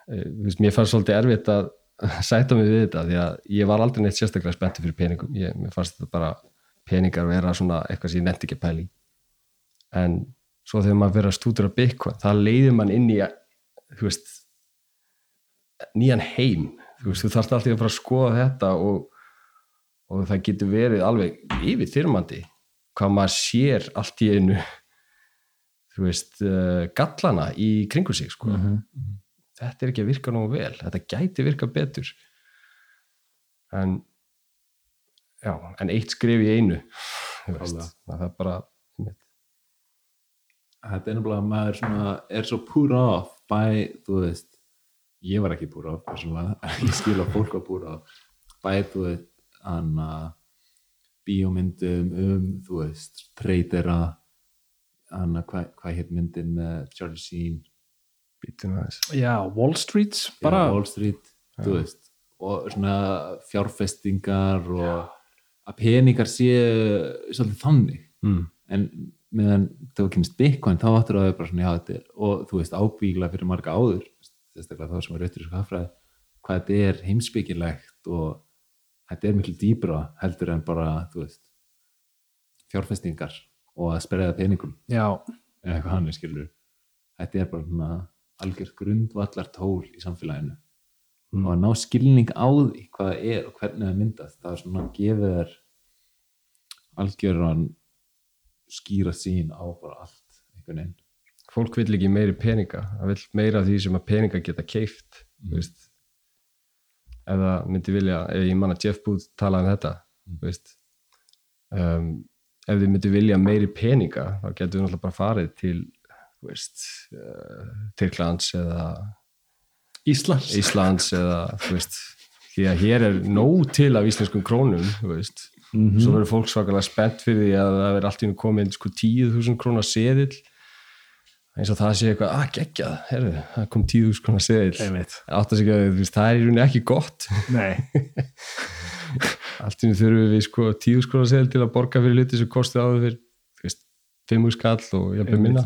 þú veist, mér fannst svolítið erfitt að sæta mig við þetta því að ég var aldrei neitt sérstaklega spenntið fyrir peningum. Ég, mér fannst þetta bara peningar vera svona eitthvað sem ég nefndi ekki í. En svo þegar maður verið að stúdura Bitcoin, það leiðir mann inn í veist nýjan heim. Þú þú þarfst alltaf að fara að skoða þetta og, og það getur verið alveg yfir þyrmandi hvað maður sér allt í einu þú veist uh, gallana í kringu sig sko. þetta er ekki að virka nógu vel. Þetta gæti virka betur. En já, en eitt skrif í einu þú veist, það er bara þetta er að maður svona, er svo put off by, þú veist ég var ekki off, persónulega, ég skil að fólk var put off by, þú veist hana bíómyndum um, þú veist treytera hana, hvað hva hétt myndin með Charlie Sheen? Já, Wall Street bara, Já, Wall Street, þú veist og svona fjárfestingar og að peningar séu svolítið þannig. Mm. en meðan þegar þú kynst Bitcoin þá áttur að það bara svona já þetta er og þú veist ábyggilega fyrir marga áður sérstaklega þá sem er rautur í skafræði hvað þetta er heimsbyggilegt og þetta er miklu dýbra heldur en bara veist fjárfestingar og að spreða peningum. Já, eða eitthvað hann skilur þetta er bara svona algjört grundvallar tól í samfélaginu. Mm. og að ná skilning á því hvað það er og hvernig það myndast það er svona að gefa þér algjörðan skýra sín á bara allt einhvern veginn. Fólk vill ekki meiri peninga. Það vill meira því sem að peninga geta keift Mm. veist ef það myndi vilja, ef ég manna Jeff Booth talaði um þetta Mm. um, ef þið myndi vilja meiri peninga þá getur við náttúrulega bara farið til uh, Tyrklands eða Íslands Íslands eða veist því að hér er nóg til af íslenskum krónum veist Mhm. svo verður fólk svakalega spennt fyrir því að það verður allt í komin sko 10.000 krónar seðill eins og það sé eitthvað, að geggjað herru, það kom 10.000 krónar seðill. Einmitt, átt að það er í rauninni ekki gott. Nei. Allt í einu þurfum við sko 10.000 krónar seðill til að borga fyrir hluti sem kosti áður fyrir veist, 5.000 skall og Einmitt. minna.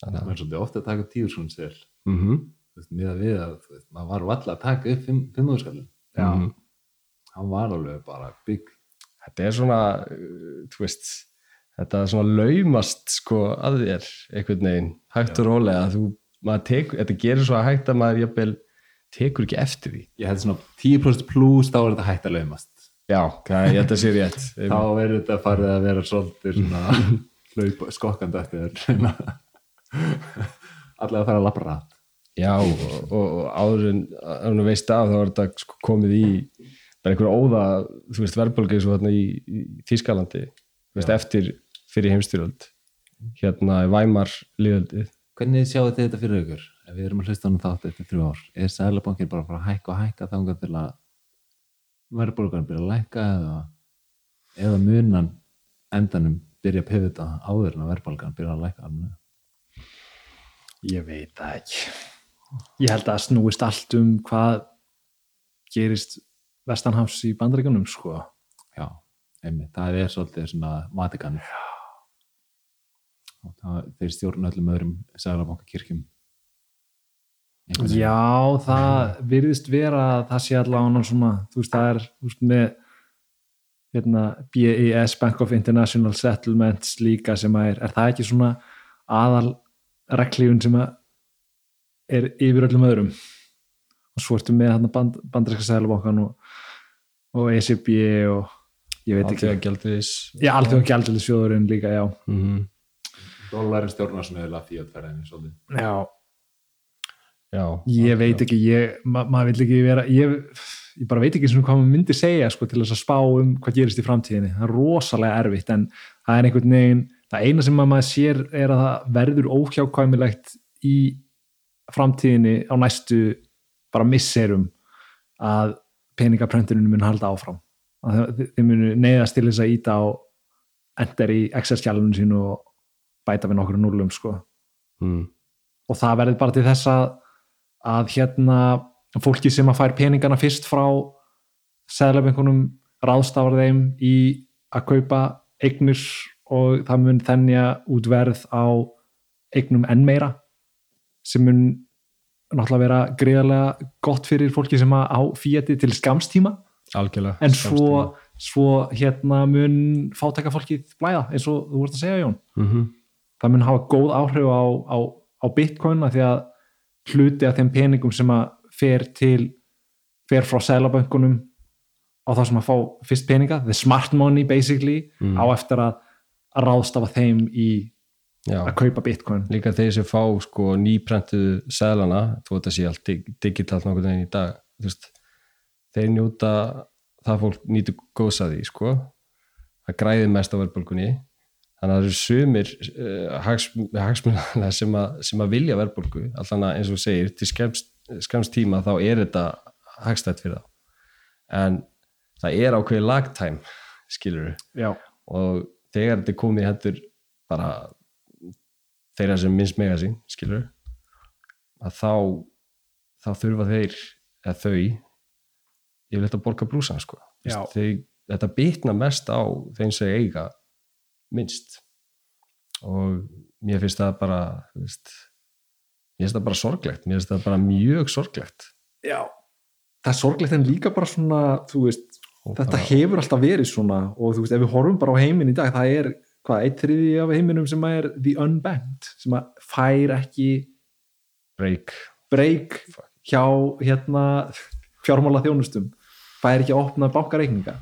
Það að er svolítið ofta að taka tíu svona sér mhm, þú veist, miða við að veist, maður var valla að taka upp fimm- fimmúðskallin já, mhm. hann var alveg bara bygg þetta er svona uh, þú veist, þetta er svona laumast sko að þér einhvern veginn, hægt og rólega þú, tekur, þetta gerir svo að hægt að maður jafnvel tekur ekki eftir því. Ég hefði svona 10% pluss þá er þetta hægt að laumast. Já, ég held að sé rétt. Þá verður þetta farið að vera svolítið svona skokkandi eftir þér allega að fara að lappa rætt já, og, og, og áður en áður en veist af þá er þetta sko komið í bara einhver óða, þú veist, verðbólgi svo þarna í, í Þýskalandi. Þú veist, eftir fyrir heimstyrjöld hérna í Væmar liðaldið hvernig sjáu þetta fyrir ykkur? Ef við erum að hlusta á hann þátt eftir þrjú ár er sælabankin bara að fara að hækka og hækka þangað til að verðbólgan byrja að lækka eða, eða munan endanum byrja að pifita áður en að verðbólgan byrja að lækka alveg ég veit það ekki. Ég held að það snúist allt um hvað gerist vestanhafs í bandaríkunum sko. Já, einmitt, það er svolítið svona matikan og það, þeir stjórna öllum öðrum sæðalabanka kirkjum Já, það virðist vera að það sé allavega svona, þú veist, það er veist, með hérna, BES, Bank of International Settlements líka sem að er, er það ekki svona aðal reglífun sem að er yfir öllum öðrum? Og svo ertu með hérna band, bandaríska sælubankan og, og ECB og ég veit ekki. Gjaldriðis Já, alltaf gældileg sjóðurinn líka, já. Mm Dólarin stjórnar svona eða fíatferðinni svolítið. Já, Já, ég veit ekki, ég, ma maður vil ekki vera ég, ég bara veit ekki svona hvað maður myndi segja sko, til þess að spá um hvað gerist í framtíðinni. Það er rosalega erfitt en það er einhvern veginn, það eina sem maður sér er að það verður óhjákvæmilegt í framtíðinni á næstu bara misserum að peningapröntunum mun halda áfram. Þau munu neyðast til þess að íta á ender í Excel-skjálunum sínu og bæta við nokkur núlum sko mm. og það verður bara til þess að að hérna fólki sem að fær peningana fyrst frá seðlabengunum ráðstafar þeim í að kaupa eignir og það mun þennja út verð á eignum enn meira sem mun náttúrulega vera greiðarlega gott fyrir fólki sem að á fíati til skamstíma algjörlega en Skammt svo, svo hérna mun fátæka fólkið blæða eins og þú vorst að segja Jón Mhm. Það mun hafa góð áhrif á, á, á bitcoin af því að hluti af þeim peningum sem að fer til fer frá selabönkunum á það sem að fá fyrst peninga the smart money basically Mm. á eftir að, að ráðstafa þeim í Já. að kaupa bitcoin líka þeir sem fá sko nýprentuðu seðlana, þú veit að sé allt dig- digitalt nokkuð veginn í dag veist, þeir njóta það fólk nýtur góðs að því sko það græði mest á verðbólgunni þannig að það eru sumir uh, hagsmunna sem, að- sem að vilja verðbólgu, allan að eins og segir til skemst, tíma þá er þetta hagstætt fyrir þá. En það er ákveðið lagtæm skilur já, og þegar þetta komið hendur bara þeirra sem minnst mega sín skilur að þá þá þurfa þeir eða þau yfirleitt að borga brúsan sko. Veist, þeir, þetta bitna mest á þeim sem eiga minnst. Og mér finnst það bara veist, mér finnst það bara sorglegt. Mér finnst það bara mjög sorglegt. Já. Það er sorglegt en líka bara svona þú veist, Og þetta bara- hefur alltaf verið svona. Og þú veist, ef við horfum bara á heiminn í dag það er, hvað, eitt þriði af heiminum sem er the unbanked, sem að fær ekki break. breyk hjá hérna fjármála þjónustum fær ekki að opna bankareikninga.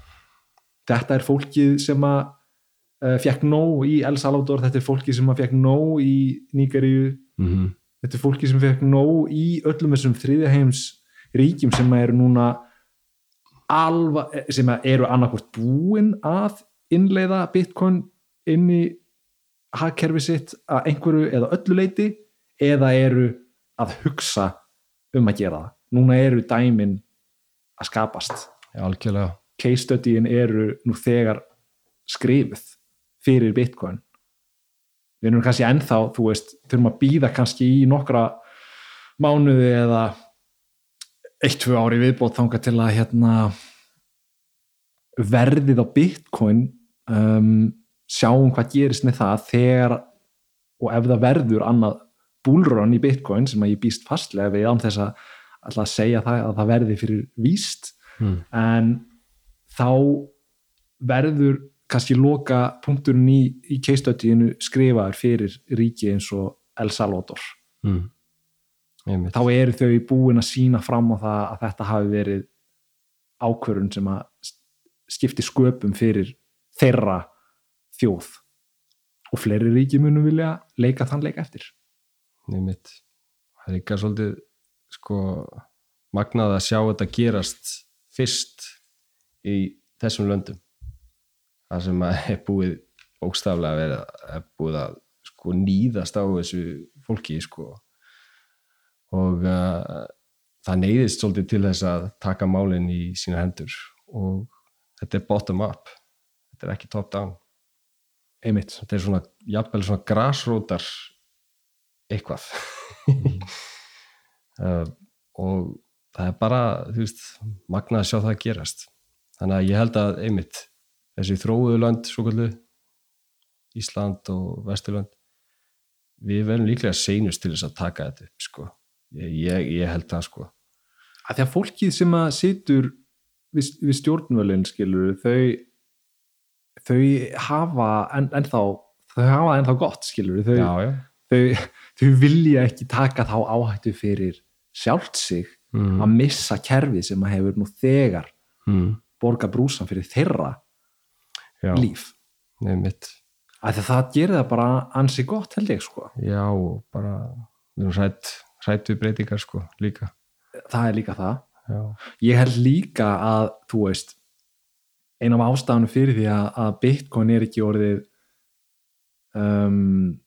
Þetta er fólkið sem að uh, fekk nóg í El Salvador þetta er fólkið sem að fekk nóg í Nígeríu mm -hmm. þetta er fólkið sem fekk nóg í öllum þessum þriðja heims ríkjum sem eru núna alva, sem að eru annarkvort búin að innleiða bitcoin inn í hagkerfi sitt að einhverju eða öllu leiti eða eru að hugsa um að gera það. Núna eru dæmin að skapast. algjörlega Case studyin eru nú þegar skrifuð fyrir bitcoin. Við erum kannski ennþá, þú veist, þurfum að býða kannski í nokkra mánuði eða eitt, tvö ári viðbót þangað til að hérna verðið á bitcoin um, sjáum hvað gerist með það þegar og ef það verður annað búlrun í bitcoin sem að ég býst fastlega við án þess að alltaf að segja það að það verði fyrir víst mm. en þá verður kannski loka punkturinn í, í keistötiðinu skrifaður fyrir ríki eins og El Salvador. Mm. Þá eru þau búin að sína fram á það að þetta hafi verið ákvörun sem að skipti sköpum fyrir þeirra þjóð. Og fleiri ríki munum vilja leika þann leik eftir. Einmitt. það er líka svolítið sko magnað að sjá þetta gerast fyrst í þessum löndum það sem er búið bókstaflega að vera er búið að sko nýðast á þessu fólki sko. Og uh, það neyðist svolítið til þess að taka málinn í sína hendur. Og þetta er bottom up. Þetta er ekki top down. Einmitt, þetta er svona, jafnvel svona grasrótar eitthvað. Uh, og það er bara þú veist, magnað að sjá það að gerast. Þannig að ég held að einmitt þessi þróuðu land svo kallu Ísland og Vesturland við verðum líklega seinust til þess að taka þetta upp sko. ég, ég, ég held það sko að því að fólkið sem að situr við, við stjórnvölinn skilur þau þau hafa en, ennþá þau hafa ennþá gott skilur þau, já, já. þau, þau vilja ekki taka þá áhættu fyrir sjálft sig Mm. að missa kerfið sem að hefur nú þegar Mm. borga brúsan fyrir þeirra já, líf. Einmitt. Að það gerir það bara ansi gott held ég sko. Já, bara hrætt við breytingar sko líka. Það er líka það. Já, ég held líka að þú veist ein af ástafanum fyrir því að, að Bitcoin er ekki orðið um,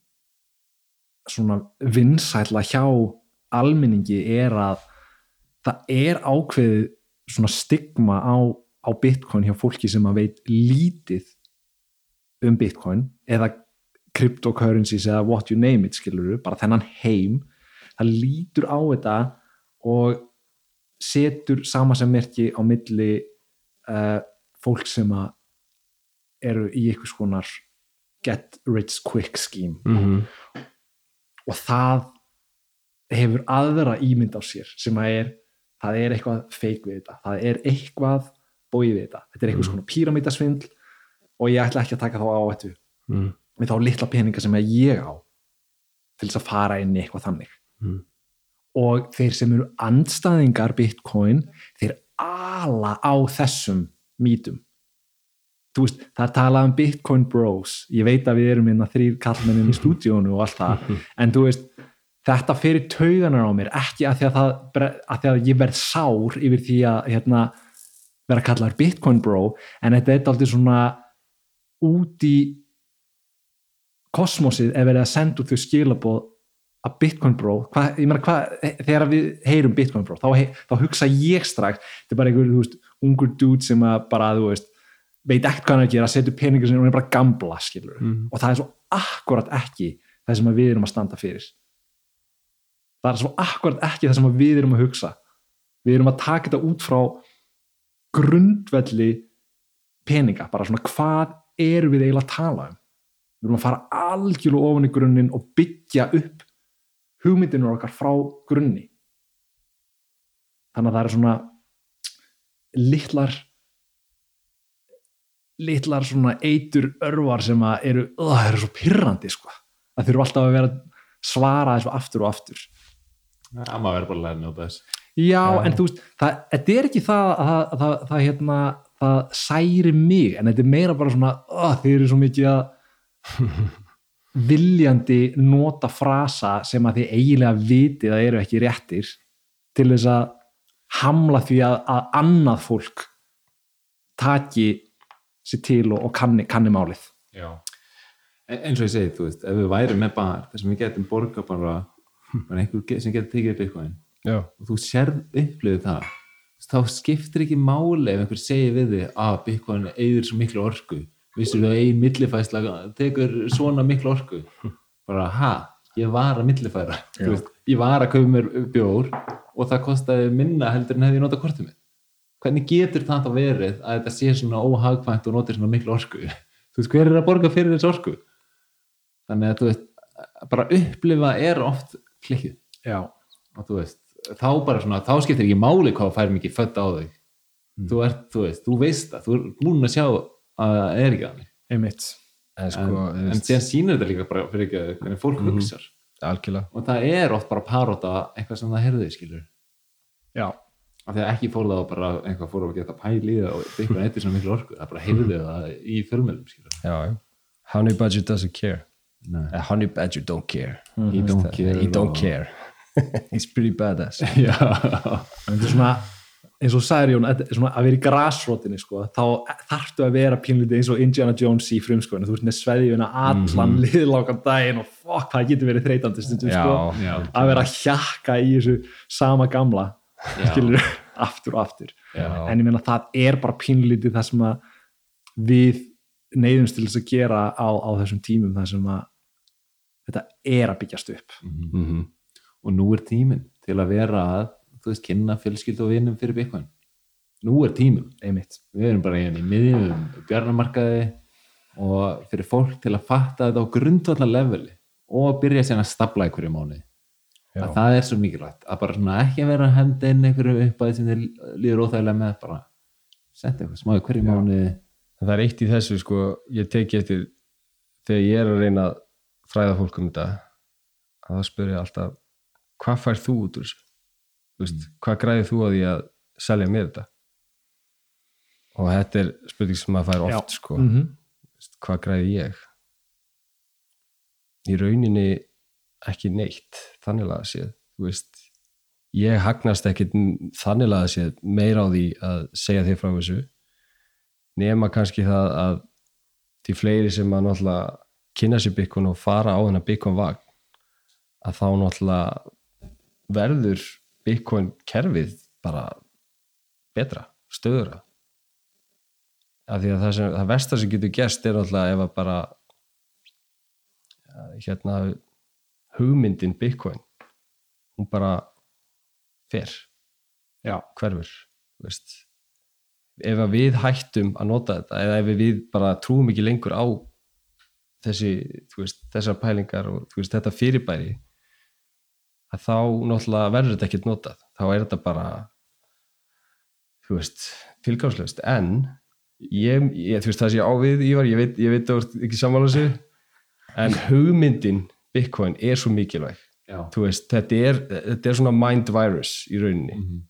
svona vinsætla hjá almenningi er að það er ákveðið svona stigma á, á Bitcoin hjá fólki sem að veit lítið um Bitcoin eða cryptocurrencies eða what you name it skilur bara þennan heim það lítur á þetta og setur sama sem merki á milli uh, fólk sem að eru í einhvers konar get rich quick scheme. Mm og það hefur aðra ímynd á sér sem að er, það er eitthvað feik við þetta, það er eitthvað bóið við þetta, þetta er einhvers konar píramítasvindl og ég ætla ekki að taka þá á þetta mm. með þá litla peninga sem ég á til þess að fara inn í eitthvað þannig. Mm. og þeir sem eru andstæðingar Bitcoin þeir ala á þessum mítum þú veist, það er talað um Bitcoin bros. Ég veit að við erum að þrýr kallmennin í stúdíónu og allt það. En þú veist, þetta fyrir tauganar á mér ekki að því að, það, að, því að ég verð sár yfir því að hérna, vera kallar Bitcoin bro en þetta er aldrei svona út í kosmosið er verið að senda út þau skilaboð að Bitcoin bro. Hva, ég meina hvað, þegar við heyrum Bitcoin bro þá, he, þá hugsa ég strax þetta er bara einhver, þú veist, ungur dude sem að bara, þú veist, veit ekkert hvað hann að gera setur peningur sem hún er bara skilur Mhm. og það er svo akkurat ekki það sem við erum að standa fyrir. Það er svo akkurat ekki það sem við erum að hugsa. Við erum að taka þetta út frá grundvelli peninga, bara svona hvað erum við eiginlega að tala um? Við erum að fara algjörlega ofan í grunninn og byggja upp hugmyndinu okkar frá grunni. Þannig að það er svona litlar litlar svona eitur örvar sem að eru, uh, eru svo pyrrandi sko. það þurfa alltaf að vera svara þessu aftur og aftur. Það maður verður bara að læra njóta þess já, en þú veist, það, er ekki það að það, hérna, það særi mig, en þetta er meira bara svona uh, þeir eru svo mikið að viljandi nota frasa sem að þið eiginlega vitið að eru ekki réttir til þess að hamla því að, að annað fólk taki sér til og, og kanni, kanni málið. Já. En, eins og ég segi, þú veist, ef við værum með bar þar sem við getum borga bara, bara einhver sem getur tekið upp eitthvað já, og þú sérð upplifið það. Þá skiptir ekki máli ef einhver segir við þig að Bitcoin eigður svo miklu orku. Vissir þú að ein millifæsla tekur svona miklu orku? Bara ha, ég var að millifæra. Ég var að kaupa mér bjór og það kostaði minna heldur en hefði ég notað kortið mitt. Hvernig getur það þá verið að þetta sé svona óhagkvæmt og notir svona miklu orku? Þú veist, hver er að borga fyrir þessu orku? Þannig að þú veist bara upplifa er oft klikkið. Já, og þú veist, þá bara svona þá skiptir ekki máli hvað fær mikið fött á þig. Þú ert, þú veist, þú veist það þú er búin að sjá að það er ekki þannig. Einmitt. En en, sko en síðan sýnir þetta líka bara fyrir ekki hvernig fólk Mhm. hugsar. Algjörlega. Og það er oft bara paróta eitthvað sem það herði, skilur já, af því að ekki fór það bara einhvað fór að geta pæli í það og eitthvað eitthvað svona miklu orku. Það bara heyrði það í fjölmjölum, skilur já, já. honey badger doesn't care. Uh, honey badger don't care. He don't care he don't care he's pretty badass. Þetta er svona eins og sagði Jón, að vera í grasrótinni sko, þá þarftu að vera pínlítið eins og Indiana Jones í frumskoðinu þú ert með sveðjuna allan mm liðlákan daginn og fokk, það getur verið þreytandi stundum sko, að vera að hjakka í þessu sama gamla skilur, aftur og aftur. Já, en ég meina það er bara pínlítið það sem að við neyðumst til þess að gera á, á þessum tímum það sem að þetta er að byggjast upp. Mm -hmm. Og nú er tíminn til að vera að þú veist, kynna fjölskyld og vinum fyrir Bitcoin. Nú er tíminn. Einmitt. Við erum bara hérna í miðjum bjarnamarkaði og fyrir fólk til að fatta þetta á grundvallar leveli og byrja síðan að stapla einhverju mánuði. Já. að það er svo mikilvægt að bara svona ekki vera að henda inn einhverju uppæði sem þið líður óþægilega með bara setja eitthvað smá í hverju En það er eitt í þessu sko, ég teki eftir þegar ég er að reyna að fræða fólk um þetta að það spyrir alltaf hvað fær þú út úr þessu? Veist, hvað græðir þú á því að selja mér þetta? Og þetta er spurning sem maður fær oft sko, mm -hmm. Veist, hvað græði ég? Í rauninni ekki neitt þannig að séð veist, ég hagnast ekkit þannig að séð meira á því að segja þér frá þessu nema kannski það að því fleiri sem að náttúrulega kynna sér byggun og fara á þennan byggun vagn að þá náttúrulega verður byggun kerfið bara betra, stöðura af því að það, sem, það versta sem getur gerst er náttúrulega ef að bara hérna hugmyndin Bitcoin hún bara fer. Já, hverfur veist. ef að við hættum að nota þetta eða ef við bara trúum ekki lengur á þessi, veist, þessar pælingar og veist, þetta fyrirbæri að þá náttúrulega verður þetta ekkert notað, þá er þetta bara þú veist tilgáðslöst, en ég, ég, þú veist, það sé á við, Ívar ég veit, ég veit að þú ert ekki sammála þessu en hugmyndin Bitcoin er svo mikilvæg. Veist, þetta er, þetta er svona mind virus í rauninni. Mhm.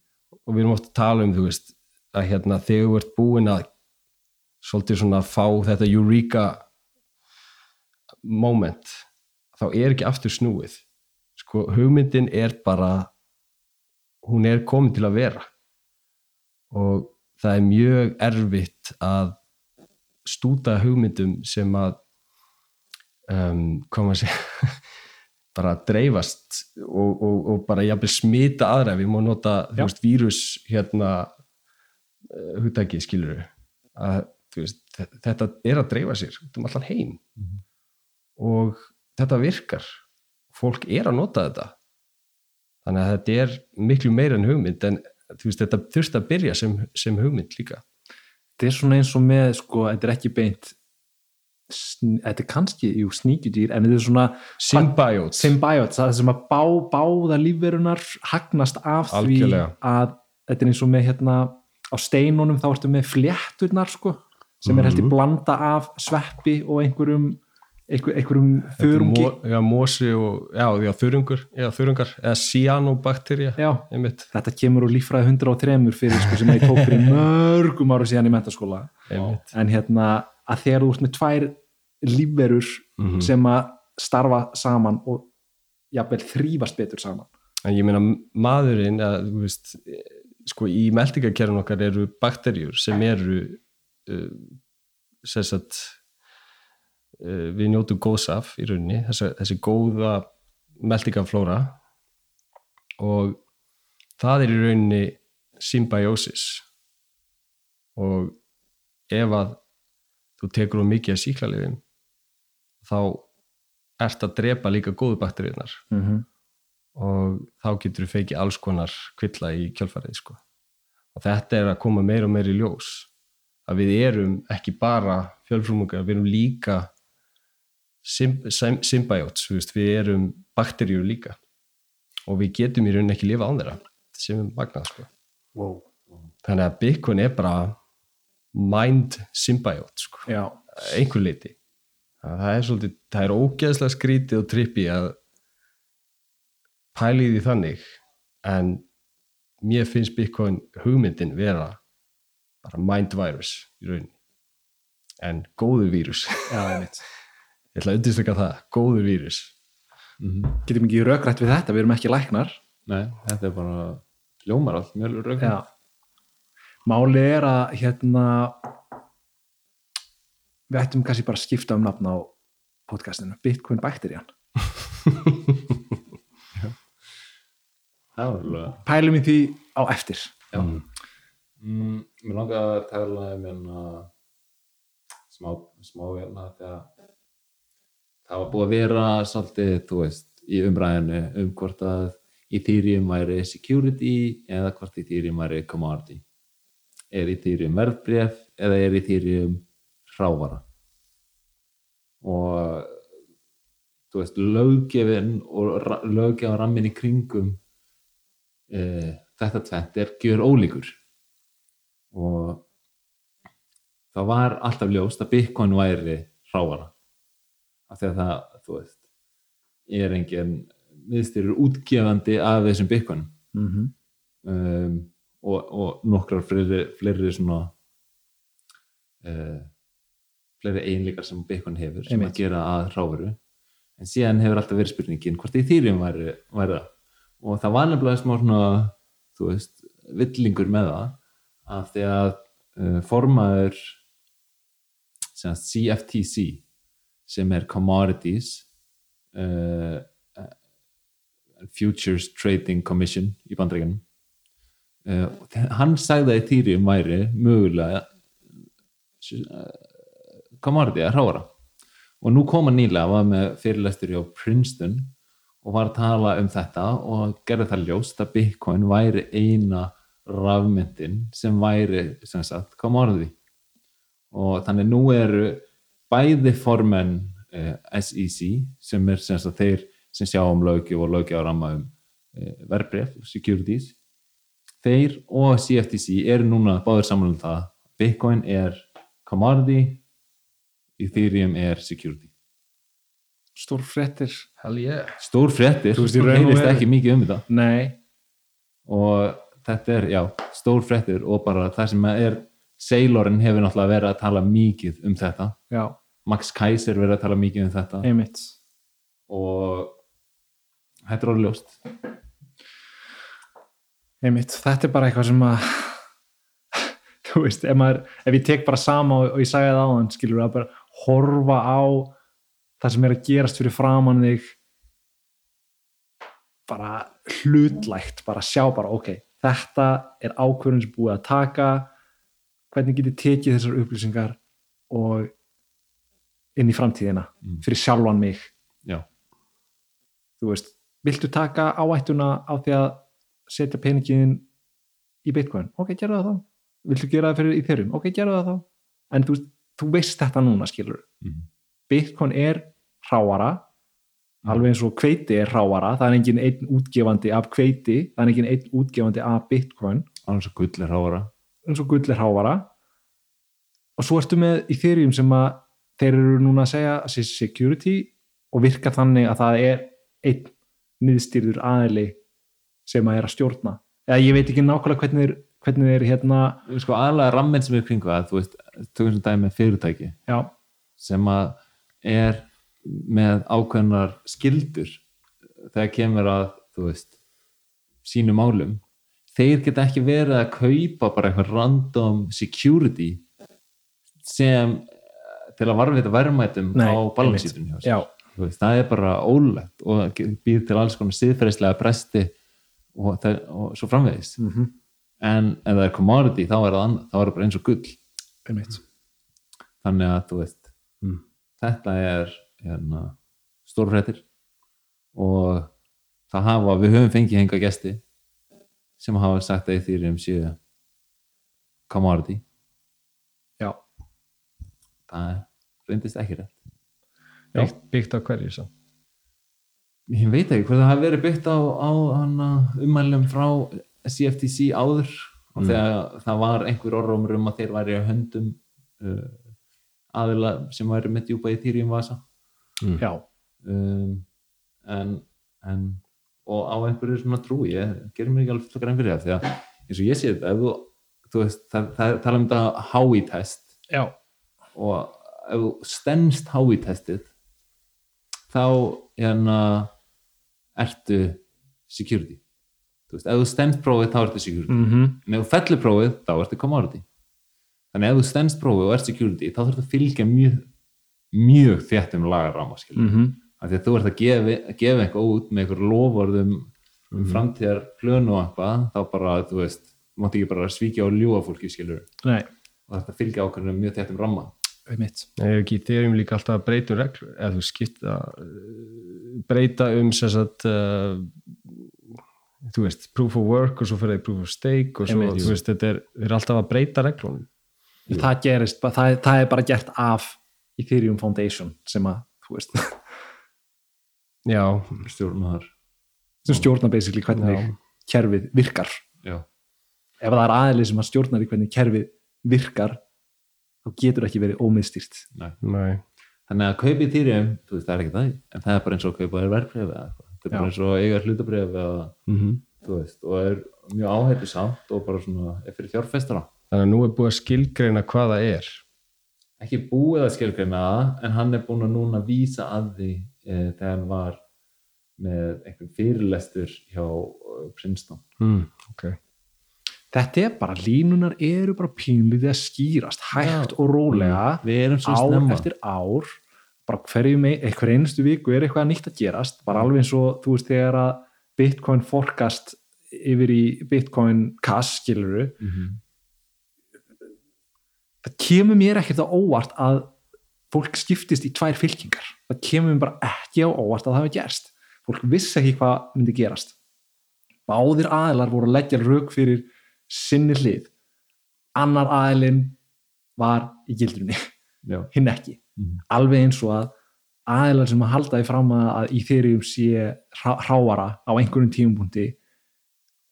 og við erum oft að tala um, þú veist að hérna þegar þú ert búin að svolítið svona fá þetta eureka moment þá er ekki aftur snúið sko, hugmyndin er bara hún er komin til að vera. Og það er mjög erfitt að stúta hugmyndum sem að um, hvað maður segja bara dreifast og, og, og bara jafnvel smita aðra. Við má nota, veist, vírus hérna uh, hugtæki skilur að veist, þe- þetta er að dreifa sér um allan heim. Mhm. og þetta virkar fólk er að nota þetta þannig að þetta er miklu meira en hugmynd en veist, þetta þurft að byrja sem, sem hugmynd líka þetta er svona eins og með sko, þetta er ekki beint þetta er kannski, jú, sníkjudýr en þetta er svona symbiotes symbiotes, það sem að bá, báða lífverunar hagnast af Algjörlega. því að þetta er eins og með hérna á steinunum þá ertu með flétturnar sko, sem er heldur Mhm. blanda af sveppi og einhverjum einhver, einhverjum þörungi? já, mosi og já, já, þörungur, já, þörungar eða cyanobakterja þetta kemur úr líffræði 103 fyrir sko, sem ég tók fyrir mörgum ára síðan í mentaskóla einmitt. en hérna að þegar þú ert með tvær lífverur Mhm. sem að starfa saman og jafnvel þrýfast betur saman. En ég meina maðurinn að, veist, eh, sko í meldingakerfin okkar eru bakterjur sem eru uh, sem sagt uh, við njótum góðs af í rauninni, þessi, þessi góða meldingaflóra og það er í rauninni symbiosis og ef að þú tekur á mikið af síklarlifin þá ert að drepa líka góðu bakteríunar mm -hmm. og þá getur þú feikið alls konar kvilla í kjölfarið sko. og þetta er að koma meira og meira í ljós að við erum ekki bara fjölfrumungar, við erum líka symbiotes við, við erum bakteríur líka. Og við getum í rauninni ekki lifa án þeirra. Sem er magnað sko. wow. þannig að Bitcoin er bara mind symbiote sko. Einhver leiti það er svolítið, það er ógeðslega skrítið og trippi að pæli því þannig. En mér finnst Bitcoin hugmyndin vera bara mind virus í rauninni. En góður vírus. Já, einmitt ég ætla að undirstrykka það, góður vírus. Mhm. Getum ekki rökrætt við þetta, við erum ekki læknar. Nei, þetta er bara ljómar allt, mjög Já. Máli er að hérna við ættum kannski bara að skipta um nafn á podcastinu, Bitcoin Bacterian. Pælum í því á eftir. Já. Mm, mér langar að tala um hérna smá, smá hérna þegar það var búið að vera svolítið, þú veist, í umræðinu um hvort að Ethereum væri security eða hvort Ethereum væri commodity. Er Ethereum verðbréf eða er Ethereum hrávara? Og þú veist, löggefin og löggefa rammin í kringum e, þetta tvent er gjör ólíkur. Og það var alltaf ljóst að Bitcoin væri hrávara af því að það, þú veist er engin miðstyrur útgefandi af þessum Bitcoin mm -hmm. um, og, og nokkrar fleiri, fleiri svona uh, fleiri einleikar sem Bitcoin hefur sem Einmitt. að gera að ráveru en síðan hefur alltaf verið spurningin hvort Ethereum væri, væri það og það var nefnilega smá svona þú veist, villingur með það af því að uh, formaður sem sagt, CFTC sem er Commodities uh, Futures Trading Commission í bandreikunum uh, hann sagði að Ethereum væri mögulega uh, commodity að hrára. Og nú kom hann nýlega var með fyrirlestur hjá Princeton og var að tala um þetta og gerði það ljóst að Bitcoin væri eina rafmyndin sem væri sem sagt commodity. Og þannig nú eru bæði formenn uh, SEC sem er sem sagt þeir sem sjá um lögjöf og lögjöf að ramma um uh, verbref, securities þeir og CFTC eru núna báður saman um það Bitcoin er commodity Ethereum er security. Stór fréttir hell yeah stór fréttir, Þú veru- ekki mikið um þetta. Nei, og þetta er, já, stór fréttir og bara það sem er Sailorinn hefur náttúrulega verið að tala mikið um þetta. Já, Max Kaiser verið að tala mikið um þetta. Einmitt. Og þetta er orðið ljóst. Einmitt, þetta er bara eitthvað sem að þú veist, ef, maður, ef ég tek bara sama og, og ég sagði það á hann, skilur að bara horfa á það sem er að gerast fyrir framann þig bara hlutlægt, bara sjá bara ok, þetta er ákvörðun sem búið að taka hvernig get ég tekið þessar upplýsingar og inn í framtíðina Mm. fyrir sjálfan mig? Já, þú veist, viltu taka áættuna á því að setja peningin í bitcoin, ok, gerðu það þá. Viltu gera það fyrir Ethereum, ok, gerðu það þá. En þú, þú veist þetta núna skilur Mhm. bitcoin er hráara alveg eins og kveiti er hráara það er engin einn útgefandi af kveiti það er engin einn útgefandi af bitcoin. Alveg svo gull er hávara eins og gull er hráara og svo ertu með Ethereum sem að þeir eru núna að segja að sé security og virka þannig að það er einn niðstýrður aðili sem að er að stjórna. Eða ég veit ekki nákvæmlega hvernig þeir, hvernig þeir hérna, sko aðalega ramminn sem er kringu það þú veist, tökum sem dæmi með fyrirtæki já, sem að er með ákveðnar skildur þegar kemur að þú veist, sínu málum þeir geta ekki verið að kaupa bara eitthvað random security sem eh, til að varfita verðmætum á veist, það er bara ólegt og býð til alls konar siðferðislega bresti og, það, og svo framvegis. Mm -hmm. en ef það er commodity þá er það, annað, þá er það bara eins og gull. Einmitt. Þannig að þú veist Mm. þetta er hérna, stórfrættir og það hafa, við höfum fengið henga gesti sem hafa sagt að Ethereum séu commodity. Já, það reyndist ekki rétt. Já. byggt, byggt á hverju svo ég veit ekki hvað það hafi verið byggt á, á hana, ummælum frá CFTC áður og Mm. þegar það var einhver orðrómur um að þeir væri á höndum uh, aðila sem væri með djúpa Ethereum vasa já, um, en, en og á einhverju svona trú ég gerir mér ekki alveg grein fyrir það því að eins og ég sé þetta ef þú, þú veist, það, það tala um þetta HI test já, og ef þú stennst HI testið þá hérna ertu security. Þú veist, ef þú stennst prófið þá ertu security. Mm en ef þú fellir prófið þá ertu commodity. Þannig ef þú stennst prófið og ert security þá þarf að fylgja mjög mjög þétt um lagarráma skilur mm af því að þú ert að gefa, gefa eitthvað út með eitthvað lofvarðum um framtíðar plönu og eitthvað þá bara, þú veist, þú mátt ekki bara svíkja og ljúa fólki skilur nei, og þetta fylgja ákveðinu mjög þéttum ramma. Einmitt. Er ekki Ethereum líka alltaf að breyta um reglur eða þú skipta uh, breyta um sem sagt uh, þú veist, proof of work og svo fyrir proof of stake og svo, þú veist, þetta er, þeir eru alltaf að breyta reglunum. Það gerist, það, er- það er bara gert af Ethereum Foundation sem að, þú veist, já, stjórnar sem stjórnar basically hvernig Já. kerfið virkar. Já, ef það er aðeins sem að stjórnar í hvernig kerfið virkar þá getur ekki verið ómiðstýrt. Nei. nei. Þannig að þú veist það er ekki það en það er bara eins og að kaupa þér verðbréf eða eitthvað. Þetta er bara eins og eiga hlutabrif eða mm þú veist, og er mjög áhættu samt og bara svona, er fyrir fjárfestara þannig að nú er búið að skilgreina hvað það er. Ekki búið að skilgreina það en hann er búin að núna vísa að því e, þegar hann var með einhvern fyrirlestur hjá uh, Princeton. Mm, ok, þetta er bara, línunar eru bara pínlítið að skýrast hægt og rólega við erum svo ár snemma. eftir ár. Bara hverju mei, hver einustu viku er eitthvað nýtt að gerast. Bara alveg eins og þú veist þegar að Bitcoin forecast yfir í Bitcoin cash skiluru Mhm. það kemur mér ekkert á óvart að fólk skiptist í tvær fylkingar. Það kemur bara ekki á óvart að það hafi gerst. Fólk vissi ekki hvað myndi gerast. Báðir aðilar voru að leggja rauk fyrir sinni hlið. Annar aðilinn var í gildrunni hinn ekki. Mhm. alveg eins og að aðilar sem að halda því fram að, í þeirrium sé hrá, hráara á einhverjum tímupunkti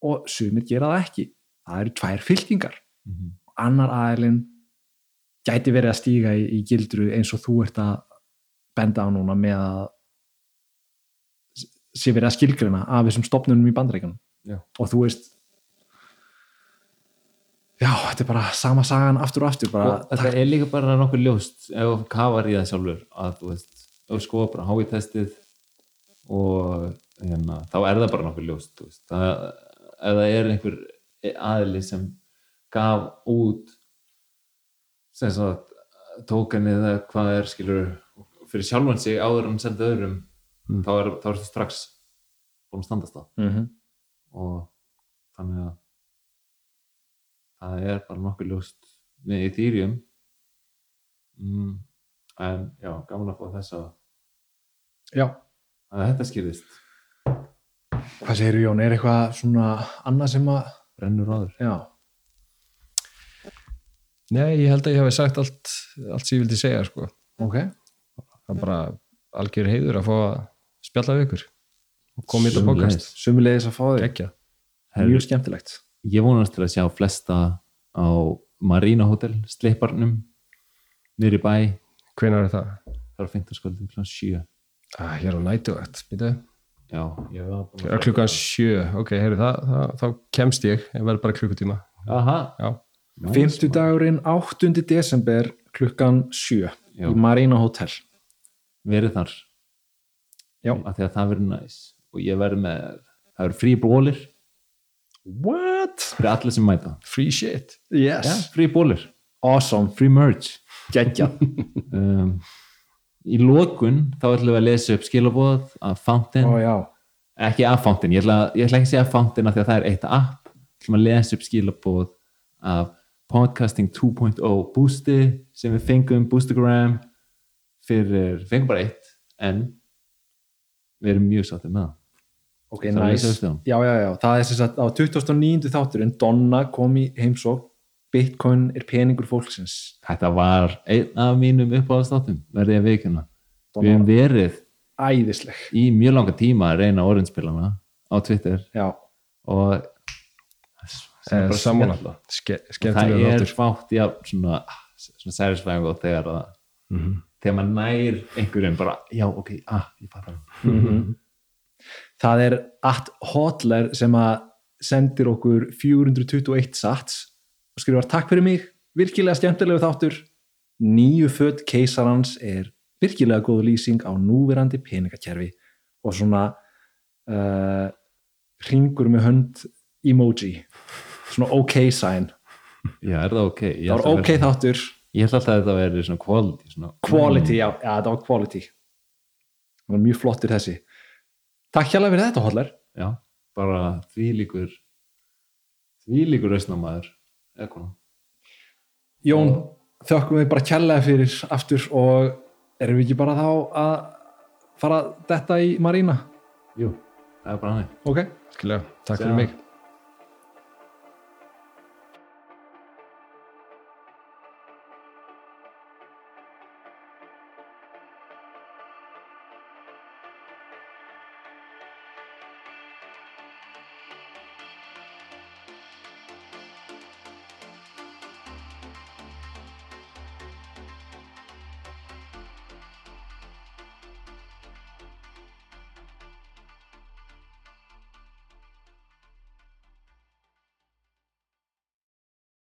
og sumir gera það ekki. Það eru tvær fylkingar. Mhm. annar aðilinn gæti verið að stíga í, í gildru eins og þú ert að benda á núna með að sé verið að skilgrina af þessum stopnunum í bandreikunum og þú veist já, þetta er bara sama sagan aftur og aftur bara, og þetta er líka bara nokkuð ljóst ef þú kafar í það sjálfur að þú veist, þú skoða bara hái testið og hérna, þá er það bara nokkuð ljóst það, ef það er einhver aðili sem gaf út sem sagt tókenið eða hvað er skilur fyrir sjálfan sig áður en sendi öðrum Mm. þá er það strax búin að standast það. Mm -hmm. og þannig að það er bara nokkuð ljóst með Ethereum. Mm, en já, gaman að fá þessa. Já, að þetta skýrðist. Hvað segir Jón, er eitthvað svona annað sem að brennur áður já, nei, ég held að ég hafi sagt allt allt sem ég vildi segja, sko. Ok. Það er bara algjör heiður að fá að spjalla við ykkur og koma í þetta podcast. sumulegis að fá þig, mjög skemmtilegt. ég vonast til að sjá flesta á Marina Hotel sleiparnum í bæ. Hvenær er það? það er 15 skvöldum kl. 7 Ah, ég er á nætuvægt, býtu já, er klukkan sjö, ok, heyrðu, það, það, þá kemst ég, ég verð bara klukkutíma. Aha, já, Fimmtudagurinn 8. desember klukkan 7 Já. í Marina Hotel. Verið þar. Já. af því að það verður næs. Og ég verður með, það verður frí bólir What? fyrir allir sem mæta. Free shit. Yes, Já, frí bólir, awesome, frí merch. Geggja um, í lokun þá ætlum við að lesa upp skilabóð af Fountain, já, ekki af Fountain. Ég ætla, ég ætla ekki að segja Fountain af því að það er eitt app. Við ætlum að lesa upp skilabóð af Podcasting 2.0 boosti sem við fengum Boostagram fyrir, fengum bara eitt en við erum mjög sáttið með það. Ok, lesa nice. Já, já, já, það er sem sagt á 2009. þátturinn Donna kom í heimsók Bitcoin er peningur fólksins. Þetta var einn af mínum uppáðastáttum verði ég að veikuna við hefum verið æðisleg. í mjög langa tíma að reyna orðinspilana á Twitter. Já, og eh. Ske, það er fátt já, svona, svona satisfying og þegar það Mhm. þegar maður nær einhverjum bara, já ok, ah, ég fattar Mhm. það er at hotler sem að sendir okkur 421 sats og skrifar takk fyrir mig virkilega skemmtilegu þáttur nýju född keisarans er virkilega góð lýsing á núverandi peningakerfi og svona uh, ringur með hönd emoji svona ok sign. Já, er það ok? Ég það var ok vera- þáttur. Ég held alltaf að þetta veri svona quality svona, quality, já, já, það var quality. Það var mjög flottir þessi. Takk hjálpa fyrir þetta hotler já, bara því líkur því líkur rausnamaður eða konar Jón, þökkum við bara kærlega fyrir aftur og erum við ekki bara þá að fara detta í Marína? Jú, það er bara hann ok, Skilja, takk Sjá. fyrir mig